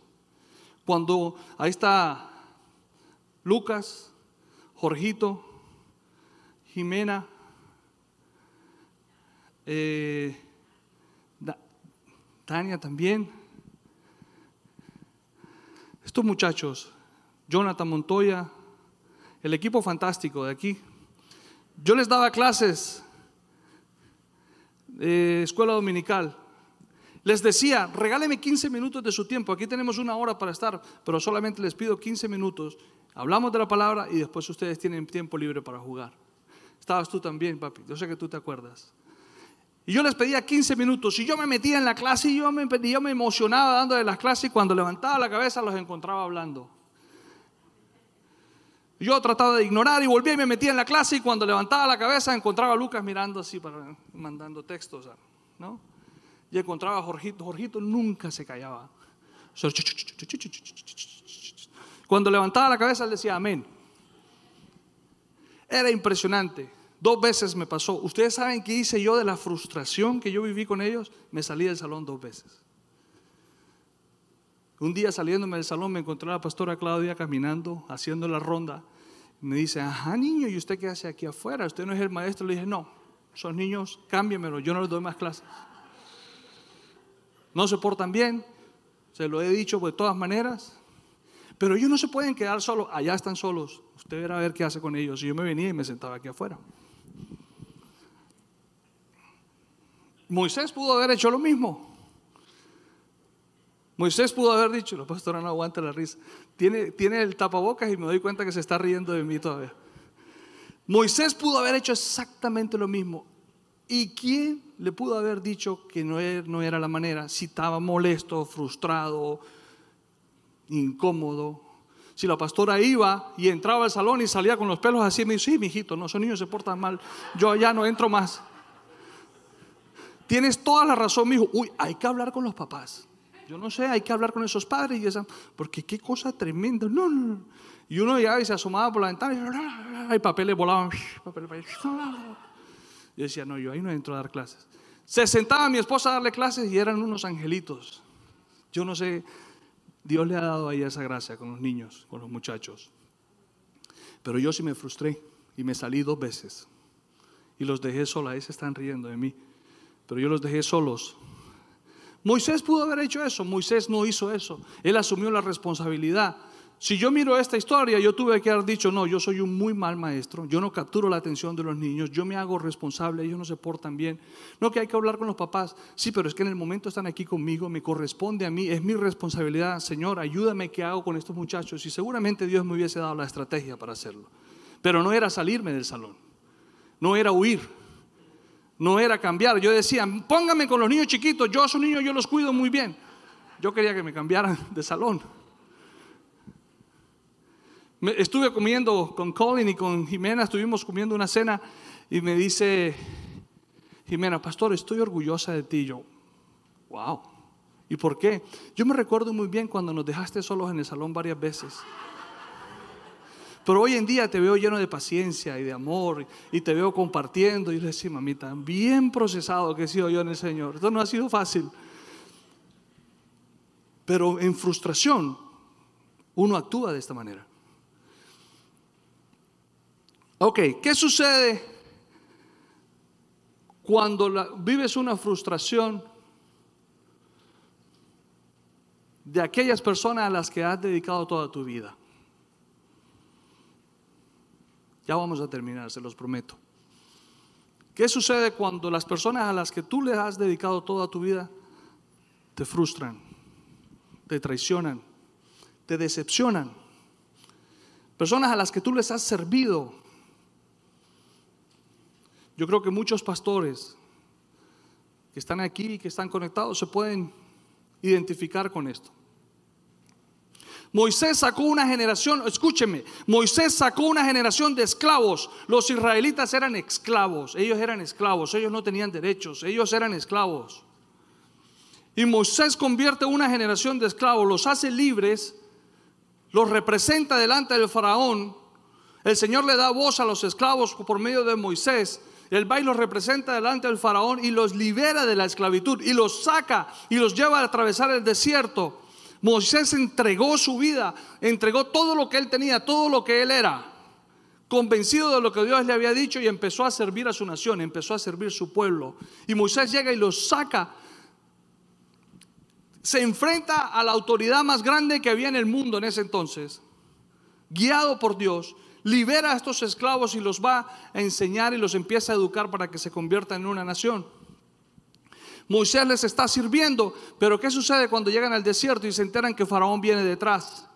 Cuando ahí está Lucas, Jorgito, Jimena, eh, Tania también. Estos muchachos, Jonathan Montoya, el equipo fantástico de aquí. Yo les daba clases de escuela dominical les decía, regáleme 15 minutos de su tiempo. Aquí tenemos una hora para estar, pero solamente les pido 15 minutos. Hablamos de la palabra y después ustedes tienen tiempo libre para jugar. Estabas tú también, papi. Yo sé que tú te acuerdas. Y yo les pedía 15 minutos. Y yo me metía en la clase y yo me, yo me emocionaba dando de las clases y cuando levantaba la cabeza los encontraba hablando. Yo trataba de ignorar y volvía y me metía en la clase y cuando levantaba la cabeza encontraba a Lucas mirando así, para, mandando textos. ¿no? y encontraba a Jorgito. Jorgito nunca se callaba. Cuando levantaba la cabeza, él decía amén. Era impresionante. Dos veces me pasó. ¿Ustedes saben qué hice yo de la frustración que yo viví con ellos? Me salí del salón dos veces. Un día saliéndome del salón me encontré a la pastora Claudia caminando, haciendo la ronda. Me dice, ajá niño, ¿y usted qué hace aquí afuera? ¿Usted no es el maestro? Le dije, no, son niños, cámbiamelo, yo no les doy más clases no se portan bien, se lo he dicho de todas maneras, pero ellos no se pueden quedar solos, allá están solos, usted verá a ver qué hace con ellos. Y yo me venía y me sentaba aquí afuera. Moisés pudo haber hecho lo mismo. Moisés pudo haber dicho, la pastora no aguanta la risa, tiene, tiene el tapabocas y me doy cuenta que se está riendo de mí todavía. Moisés pudo haber hecho exactamente lo mismo. ¿Y quién le pudo haber dicho que no era, no era la manera si estaba molesto, frustrado, incómodo? Si la pastora iba y entraba al salón y salía con los pelos así, me dice, sí, mijito, no, esos niños se portan mal, yo ya no entro más. Tienes toda la razón, mijo. Uy, hay que hablar con los papás. Yo no sé, hay que hablar con esos padres y esa, porque qué cosa tremenda. No, no, Y uno ya se asomaba por la ventana y papeles volaban. Papeles, yo decía, no, yo ahí no entro a dar clases. Se sentaba mi esposa a darle clases y eran unos angelitos. Yo no sé, Dios le ha dado ahí esa gracia con los niños, con los muchachos. Pero yo sí me frustré y me salí dos veces. Y los dejé solos, ahí se están riendo de mí. Pero yo los dejé solos. Moisés pudo haber hecho eso, Moisés no hizo eso. Él asumió la responsabilidad si yo miro esta historia, yo tuve que haber dicho, no, yo soy un muy mal maestro, yo no capturo la atención de los niños, yo me hago responsable, ellos no se portan bien. No que hay que hablar con los papás, sí, pero es que en el momento están aquí conmigo, me corresponde a mí, es mi responsabilidad, Señor, ayúdame qué hago con estos muchachos. Y seguramente Dios me hubiese dado la estrategia para hacerlo. Pero no era salirme del salón, no era huir, no era cambiar. Yo decía, póngame con los niños chiquitos, yo a esos niños yo los cuido muy bien. Yo quería que me cambiaran de salón estuve comiendo con Colin y con Jimena, estuvimos comiendo una cena y me dice Jimena, pastor, estoy orgullosa de ti. yo, wow. ¿Y por qué? Yo me recuerdo muy bien cuando nos dejaste solos en el salón varias veces. Pero hoy en día te veo lleno de paciencia y de amor y te veo compartiendo. Y le decía, mamita, bien procesado que he sido yo en el Señor. Esto no ha sido fácil. Pero en frustración uno actúa de esta manera. Ok, ¿qué sucede cuando vives una frustración de aquellas personas a las que has dedicado toda tu vida? Ya vamos a terminar, se los prometo. ¿Qué sucede cuando las personas a las que tú le has dedicado toda tu vida te frustran, te traicionan, te decepcionan? Personas a las que tú les has servido. Yo creo que muchos pastores que están aquí y que están conectados se pueden identificar con esto. Moisés sacó una generación, escúcheme, Moisés sacó una generación de esclavos. Los israelitas eran esclavos, ellos eran esclavos, ellos no tenían derechos, ellos eran esclavos. Y Moisés convierte una generación de esclavos, los hace libres, los representa delante del faraón. El Señor le da voz a los esclavos por medio de Moisés. El va los representa delante del faraón y los libera de la esclavitud y los saca y los lleva a atravesar el desierto. Moisés entregó su vida, entregó todo lo que él tenía, todo lo que él era, convencido de lo que Dios le había dicho y empezó a servir a su nación, empezó a servir su pueblo. Y Moisés llega y los saca, se enfrenta a la autoridad más grande que había en el mundo en ese entonces, guiado por Dios, libera a estos esclavos y los va a enseñar y los empieza a educar para que se conviertan en una nación. Moisés les está sirviendo, pero ¿qué sucede cuando llegan al desierto y se enteran que Faraón viene detrás?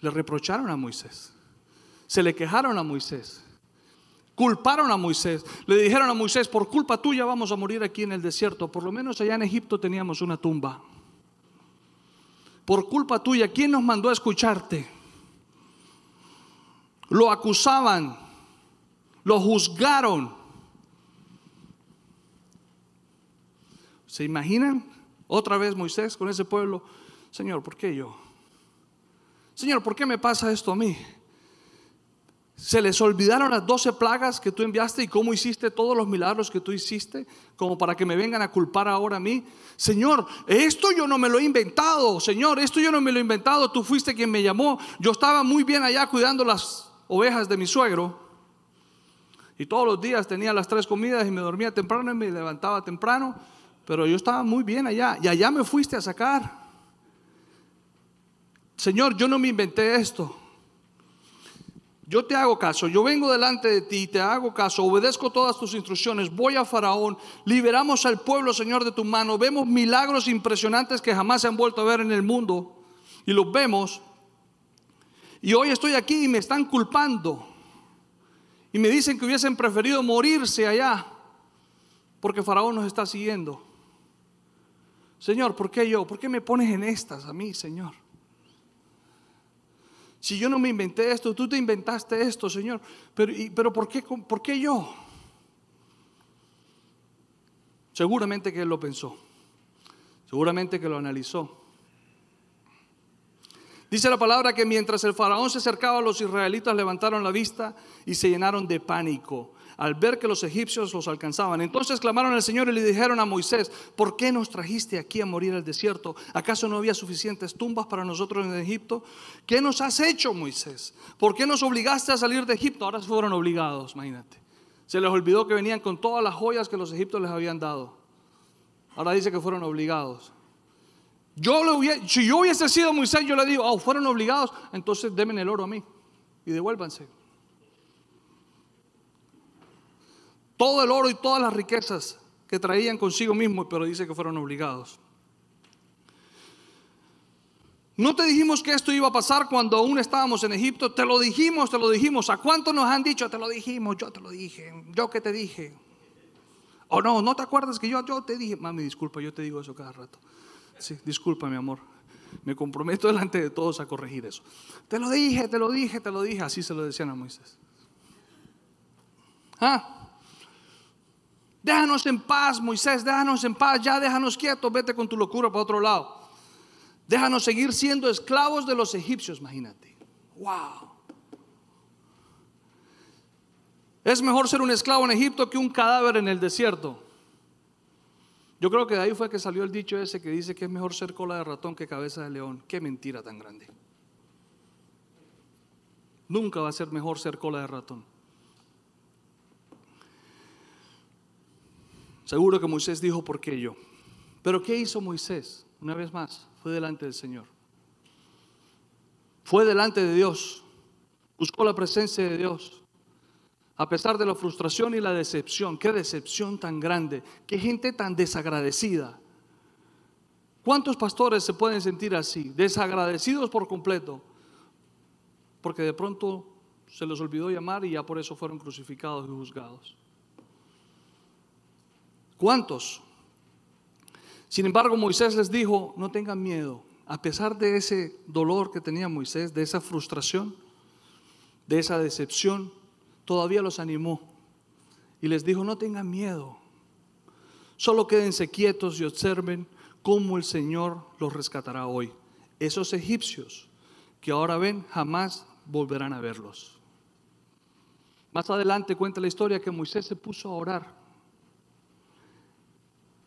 Le reprocharon a Moisés, se le quejaron a Moisés, culparon a Moisés, le dijeron a Moisés, por culpa tuya vamos a morir aquí en el desierto, por lo menos allá en Egipto teníamos una tumba. Por culpa tuya, ¿quién nos mandó a escucharte? Lo acusaban, lo juzgaron. ¿Se imaginan otra vez Moisés con ese pueblo? Señor, ¿por qué yo? Señor, ¿por qué me pasa esto a mí? Se les olvidaron las doce plagas que tú enviaste y cómo hiciste todos los milagros que tú hiciste, como para que me vengan a culpar ahora a mí. Señor, esto yo no me lo he inventado. Señor, esto yo no me lo he inventado. Tú fuiste quien me llamó. Yo estaba muy bien allá cuidando las ovejas de mi suegro. Y todos los días tenía las tres comidas y me dormía temprano y me levantaba temprano pero yo estaba muy bien allá y allá me fuiste a sacar. Señor, yo no me inventé esto. Yo te hago caso, yo vengo delante de ti, te hago caso, obedezco todas tus instrucciones, voy a Faraón, liberamos al pueblo, Señor, de tu mano, vemos milagros impresionantes que jamás se han vuelto a ver en el mundo y los vemos. Y hoy estoy aquí y me están culpando y me dicen que hubiesen preferido morirse allá porque Faraón nos está siguiendo. Señor, ¿por qué yo? ¿Por qué me pones en estas a mí, Señor? Si yo no me inventé esto, tú te inventaste esto, Señor. Pero, pero ¿por, qué, ¿por qué yo? Seguramente que él lo pensó. Seguramente que lo analizó. Dice la palabra que mientras el faraón se acercaba, los israelitas levantaron la vista y se llenaron de pánico al ver que los egipcios los alcanzaban. Entonces clamaron al Señor y le dijeron a Moisés, ¿por qué nos trajiste aquí a morir al desierto? ¿Acaso no había suficientes tumbas para nosotros en Egipto? ¿Qué nos has hecho, Moisés? ¿Por qué nos obligaste a salir de Egipto? Ahora fueron obligados, imagínate. Se les olvidó que venían con todas las joyas que los egipcios les habían dado. Ahora dice que fueron obligados. Yo si yo hubiese sido Moisés, yo le digo, oh, fueron obligados, entonces denme el oro a mí y devuélvanse. Todo el oro y todas las riquezas que traían consigo mismo, pero dice que fueron obligados. No te dijimos que esto iba a pasar cuando aún estábamos en Egipto, te lo dijimos, te lo dijimos. ¿A cuánto nos han dicho? Te lo dijimos, yo te lo dije, yo que te dije. O no, no te acuerdas que yo, yo te dije, mami, disculpa, yo te digo eso cada rato. Sí, disculpa, mi amor. Me comprometo delante de todos a corregir eso. Te lo dije, te lo dije, te lo dije. Así se lo decían a Moisés. ¿Ah? Déjanos en paz, Moisés, déjanos en paz, ya déjanos quietos, vete con tu locura para otro lado. Déjanos seguir siendo esclavos de los egipcios, imagínate. Wow. Es mejor ser un esclavo en Egipto que un cadáver en el desierto. Yo creo que de ahí fue que salió el dicho ese que dice que es mejor ser cola de ratón que cabeza de león. Qué mentira tan grande. Nunca va a ser mejor ser cola de ratón. Seguro que Moisés dijo, ¿por qué yo? Pero ¿qué hizo Moisés? Una vez más, fue delante del Señor. Fue delante de Dios. Buscó la presencia de Dios. A pesar de la frustración y la decepción. Qué decepción tan grande. Qué gente tan desagradecida. ¿Cuántos pastores se pueden sentir así? Desagradecidos por completo. Porque de pronto se les olvidó llamar y ya por eso fueron crucificados y juzgados. ¿Cuántos? Sin embargo, Moisés les dijo, no tengan miedo. A pesar de ese dolor que tenía Moisés, de esa frustración, de esa decepción, todavía los animó. Y les dijo, no tengan miedo. Solo quédense quietos y observen cómo el Señor los rescatará hoy. Esos egipcios que ahora ven, jamás volverán a verlos. Más adelante cuenta la historia que Moisés se puso a orar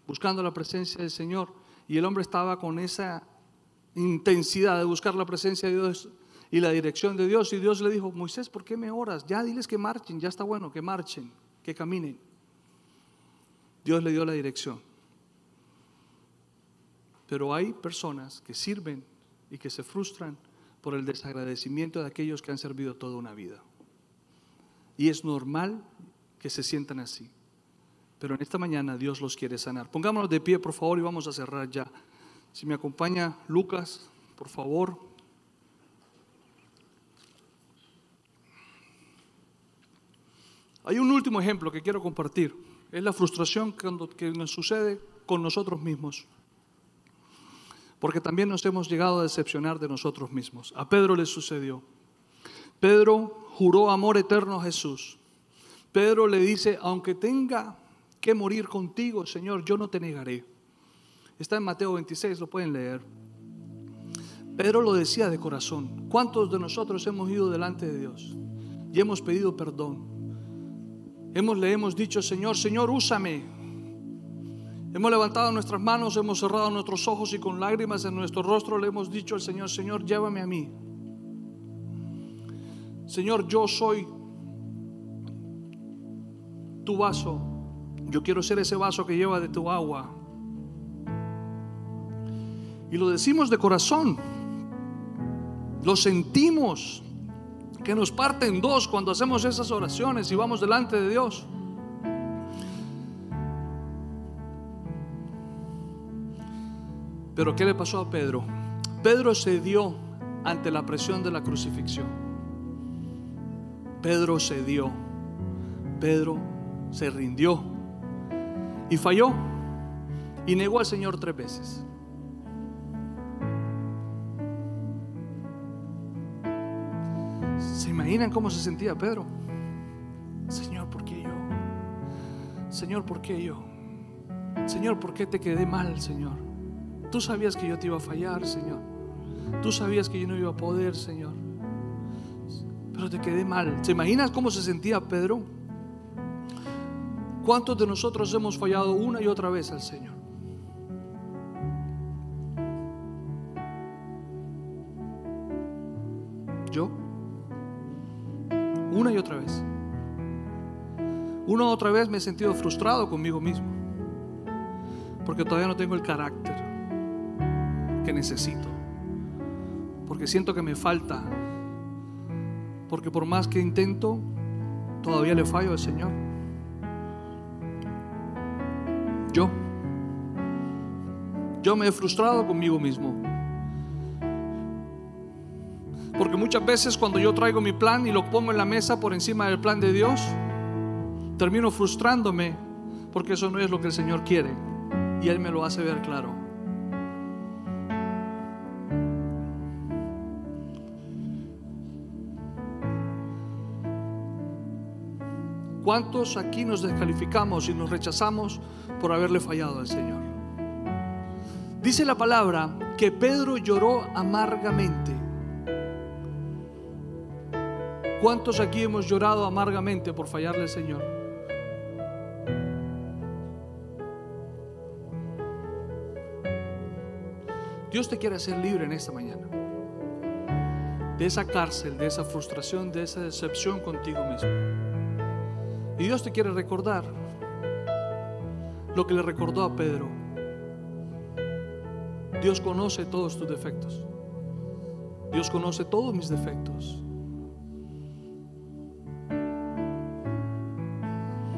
buscando la presencia del Señor. Y el hombre estaba con esa intensidad de buscar la presencia de Dios y la dirección de Dios. Y Dios le dijo, Moisés, ¿por qué me oras? Ya diles que marchen, ya está bueno, que marchen, que caminen. Dios le dio la dirección. Pero hay personas que sirven y que se frustran por el desagradecimiento de aquellos que han servido toda una vida. Y es normal que se sientan así. Pero en esta mañana Dios los quiere sanar. Pongámonos de pie, por favor, y vamos a cerrar ya. Si me acompaña Lucas, por favor. Hay un último ejemplo que quiero compartir. Es la frustración que nos sucede con nosotros mismos. Porque también nos hemos llegado a decepcionar de nosotros mismos. A Pedro le sucedió. Pedro juró amor eterno a Jesús. Pedro le dice, aunque tenga que morir contigo, Señor, yo no te negaré. Está en Mateo 26, lo pueden leer. Pedro lo decía de corazón. ¿Cuántos de nosotros hemos ido delante de Dios y hemos pedido perdón? Hemos, le hemos dicho, Señor, Señor, úsame. Hemos levantado nuestras manos, hemos cerrado nuestros ojos y con lágrimas en nuestro rostro le hemos dicho al Señor, Señor, llévame a mí. Señor, yo soy tu vaso yo quiero ser ese vaso que lleva de tu agua. Y lo decimos de corazón. Lo sentimos que nos parte en dos cuando hacemos esas oraciones y vamos delante de Dios. Pero ¿qué le pasó a Pedro? Pedro cedió ante la presión de la crucifixión. Pedro cedió. Pedro se rindió y falló y negó al Señor tres veces. ¿Se imaginan cómo se sentía Pedro? Señor, ¿por qué yo? Señor, ¿por qué yo? Señor, ¿por qué te quedé mal, Señor? Tú sabías que yo te iba a fallar, Señor. Tú sabías que yo no iba a poder, Señor. Pero te quedé mal. ¿Se imaginan cómo se sentía Pedro? ¿Cuántos de nosotros hemos fallado una y otra vez al Señor? Yo. Una y otra vez. Una y otra vez me he sentido frustrado conmigo mismo. Porque todavía no tengo el carácter que necesito. Porque siento que me falta. Porque por más que intento, todavía le fallo al Señor. Yo. Yo me he frustrado conmigo mismo. Porque muchas veces cuando yo traigo mi plan y lo pongo en la mesa por encima del plan de Dios, termino frustrándome porque eso no es lo que el Señor quiere. Y Él me lo hace ver claro. ¿Cuántos aquí nos descalificamos y nos rechazamos por haberle fallado al Señor? Dice la palabra que Pedro lloró amargamente. ¿Cuántos aquí hemos llorado amargamente por fallarle al Señor? Dios te quiere hacer libre en esta mañana. De esa cárcel, de esa frustración, de esa decepción contigo mismo. Y Dios te quiere recordar lo que le recordó a Pedro. Dios conoce todos tus defectos. Dios conoce todos mis defectos.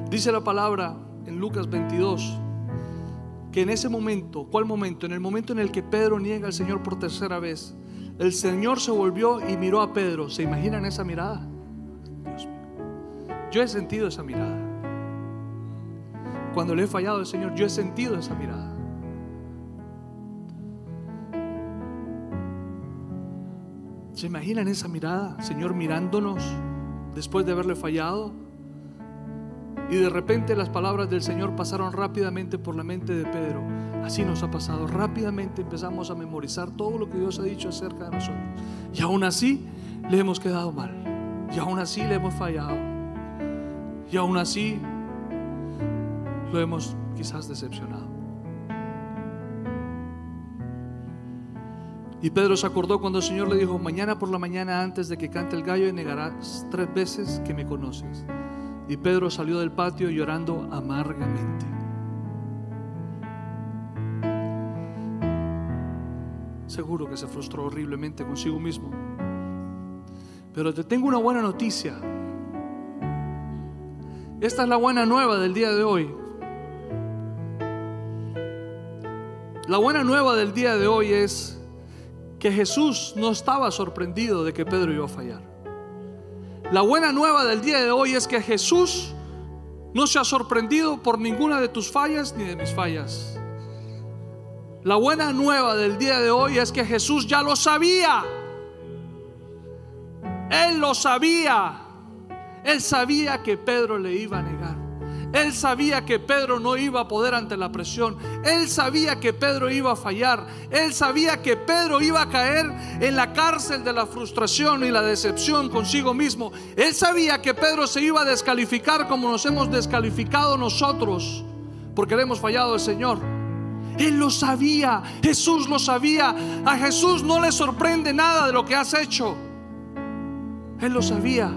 Dice la palabra en Lucas 22 que en ese momento, ¿cuál momento? En el momento en el que Pedro niega al Señor por tercera vez, el Señor se volvió y miró a Pedro. ¿Se imaginan esa mirada? Yo he sentido esa mirada. Cuando le he fallado al Señor, yo he sentido esa mirada. ¿Se imaginan esa mirada? Señor mirándonos después de haberle fallado. Y de repente las palabras del Señor pasaron rápidamente por la mente de Pedro. Así nos ha pasado. Rápidamente empezamos a memorizar todo lo que Dios ha dicho acerca de nosotros. Y aún así le hemos quedado mal. Y aún así le hemos fallado. Y aún así lo hemos quizás decepcionado. Y Pedro se acordó cuando el Señor le dijo, mañana por la mañana antes de que cante el gallo negarás tres veces que me conoces. Y Pedro salió del patio llorando amargamente. Seguro que se frustró horriblemente consigo mismo. Pero te tengo una buena noticia. Esta es la buena nueva del día de hoy. La buena nueva del día de hoy es que Jesús no estaba sorprendido de que Pedro iba a fallar. La buena nueva del día de hoy es que Jesús no se ha sorprendido por ninguna de tus fallas ni de mis fallas. La buena nueva del día de hoy es que Jesús ya lo sabía. Él lo sabía. Él sabía que Pedro le iba a negar. Él sabía que Pedro no iba a poder ante la presión. Él sabía que Pedro iba a fallar. Él sabía que Pedro iba a caer en la cárcel de la frustración y la decepción consigo mismo. Él sabía que Pedro se iba a descalificar como nos hemos descalificado nosotros porque le hemos fallado al Señor. Él lo sabía, Jesús lo sabía. A Jesús no le sorprende nada de lo que has hecho. Él lo sabía.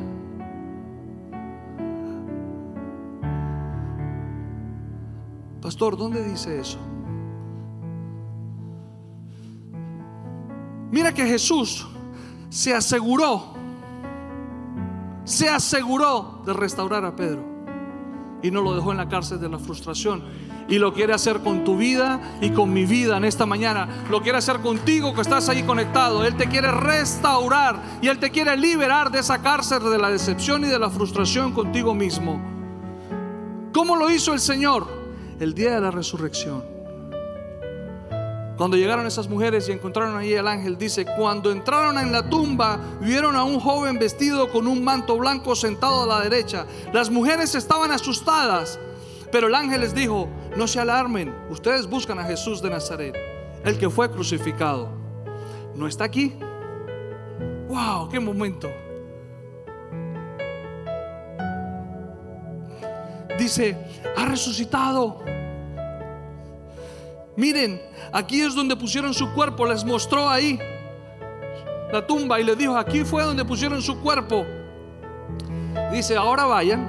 Pastor, ¿dónde dice eso? Mira que Jesús se aseguró, se aseguró de restaurar a Pedro y no lo dejó en la cárcel de la frustración. Y lo quiere hacer con tu vida y con mi vida en esta mañana. Lo quiere hacer contigo que estás ahí conectado. Él te quiere restaurar y Él te quiere liberar de esa cárcel de la decepción y de la frustración contigo mismo. ¿Cómo lo hizo el Señor? El día de la resurrección. Cuando llegaron esas mujeres y encontraron ahí al ángel, dice, cuando entraron en la tumba, vieron a un joven vestido con un manto blanco sentado a la derecha. Las mujeres estaban asustadas, pero el ángel les dijo, no se alarmen, ustedes buscan a Jesús de Nazaret, el que fue crucificado. ¿No está aquí? ¡Wow! ¡Qué momento! Dice, ha resucitado. Miren, aquí es donde pusieron su cuerpo, les mostró ahí la tumba y les dijo, aquí fue donde pusieron su cuerpo. Dice, ahora vayan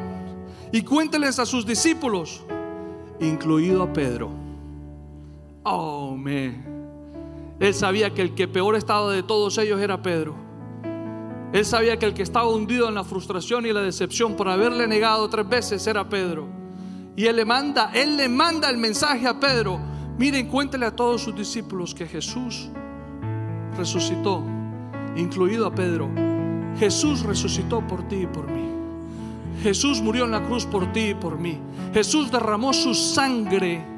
y cuéntenles a sus discípulos, incluido a Pedro. Oh. Él sabía que el que peor estaba de todos ellos era Pedro. Él sabía que el que estaba hundido en la frustración y la decepción por haberle negado tres veces era Pedro. Y él le manda, él le manda el mensaje a Pedro. Miren, cuéntele a todos sus discípulos que Jesús resucitó, incluido a Pedro. Jesús resucitó por ti y por mí. Jesús murió en la cruz por ti y por mí. Jesús derramó su sangre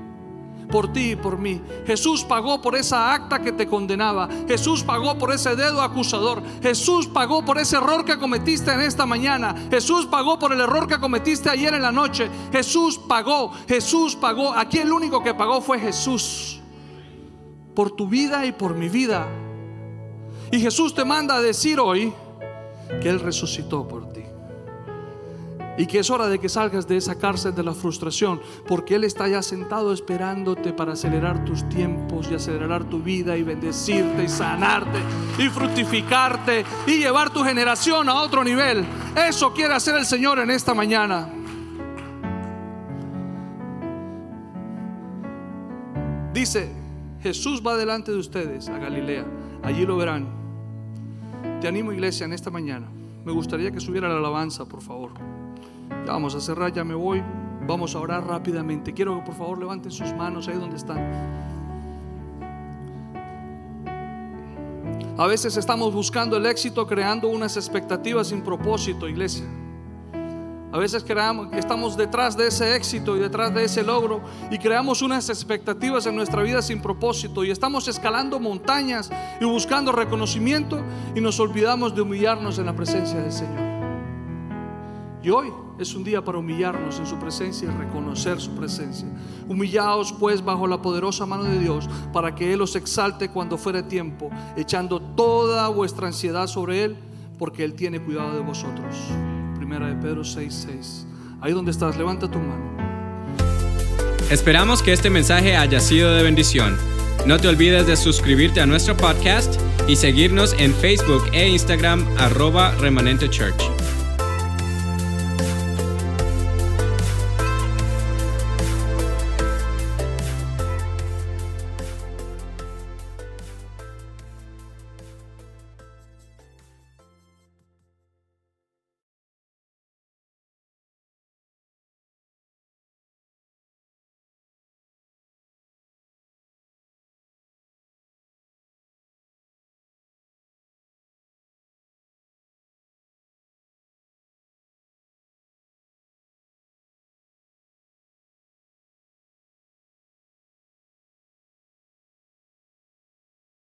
por ti y por mí. Jesús pagó por esa acta que te condenaba. Jesús pagó por ese dedo acusador. Jesús pagó por ese error que cometiste en esta mañana. Jesús pagó por el error que cometiste ayer en la noche. Jesús pagó. Jesús pagó. Aquí el único que pagó fue Jesús. Por tu vida y por mi vida. Y Jesús te manda a decir hoy que Él resucitó por ti. Y que es hora de que salgas de esa cárcel de la frustración, porque Él está ya sentado esperándote para acelerar tus tiempos y acelerar tu vida y bendecirte y sanarte y fructificarte y llevar tu generación a otro nivel. Eso quiere hacer el Señor en esta mañana. Dice, Jesús va delante de ustedes a Galilea, allí lo verán. Te animo iglesia en esta mañana. Me gustaría que subiera la alabanza, por favor. Ya vamos a cerrar, ya me voy. Vamos a orar rápidamente. Quiero que por favor levanten sus manos ahí donde están. A veces estamos buscando el éxito creando unas expectativas sin propósito, iglesia. A veces creamos estamos detrás de ese éxito y detrás de ese logro y creamos unas expectativas en nuestra vida sin propósito y estamos escalando montañas y buscando reconocimiento y nos olvidamos de humillarnos en la presencia del Señor. Y hoy es un día para humillarnos en su presencia y reconocer su presencia. Humillaos pues bajo la poderosa mano de Dios para que Él os exalte cuando fuere tiempo, echando toda vuestra ansiedad sobre Él, porque Él tiene cuidado de vosotros. Primera de Pedro 6:6. Ahí donde estás, levanta tu mano. Esperamos que este mensaje haya sido de bendición. No te olvides de suscribirte a nuestro podcast y seguirnos en Facebook e Instagram arroba remanente church.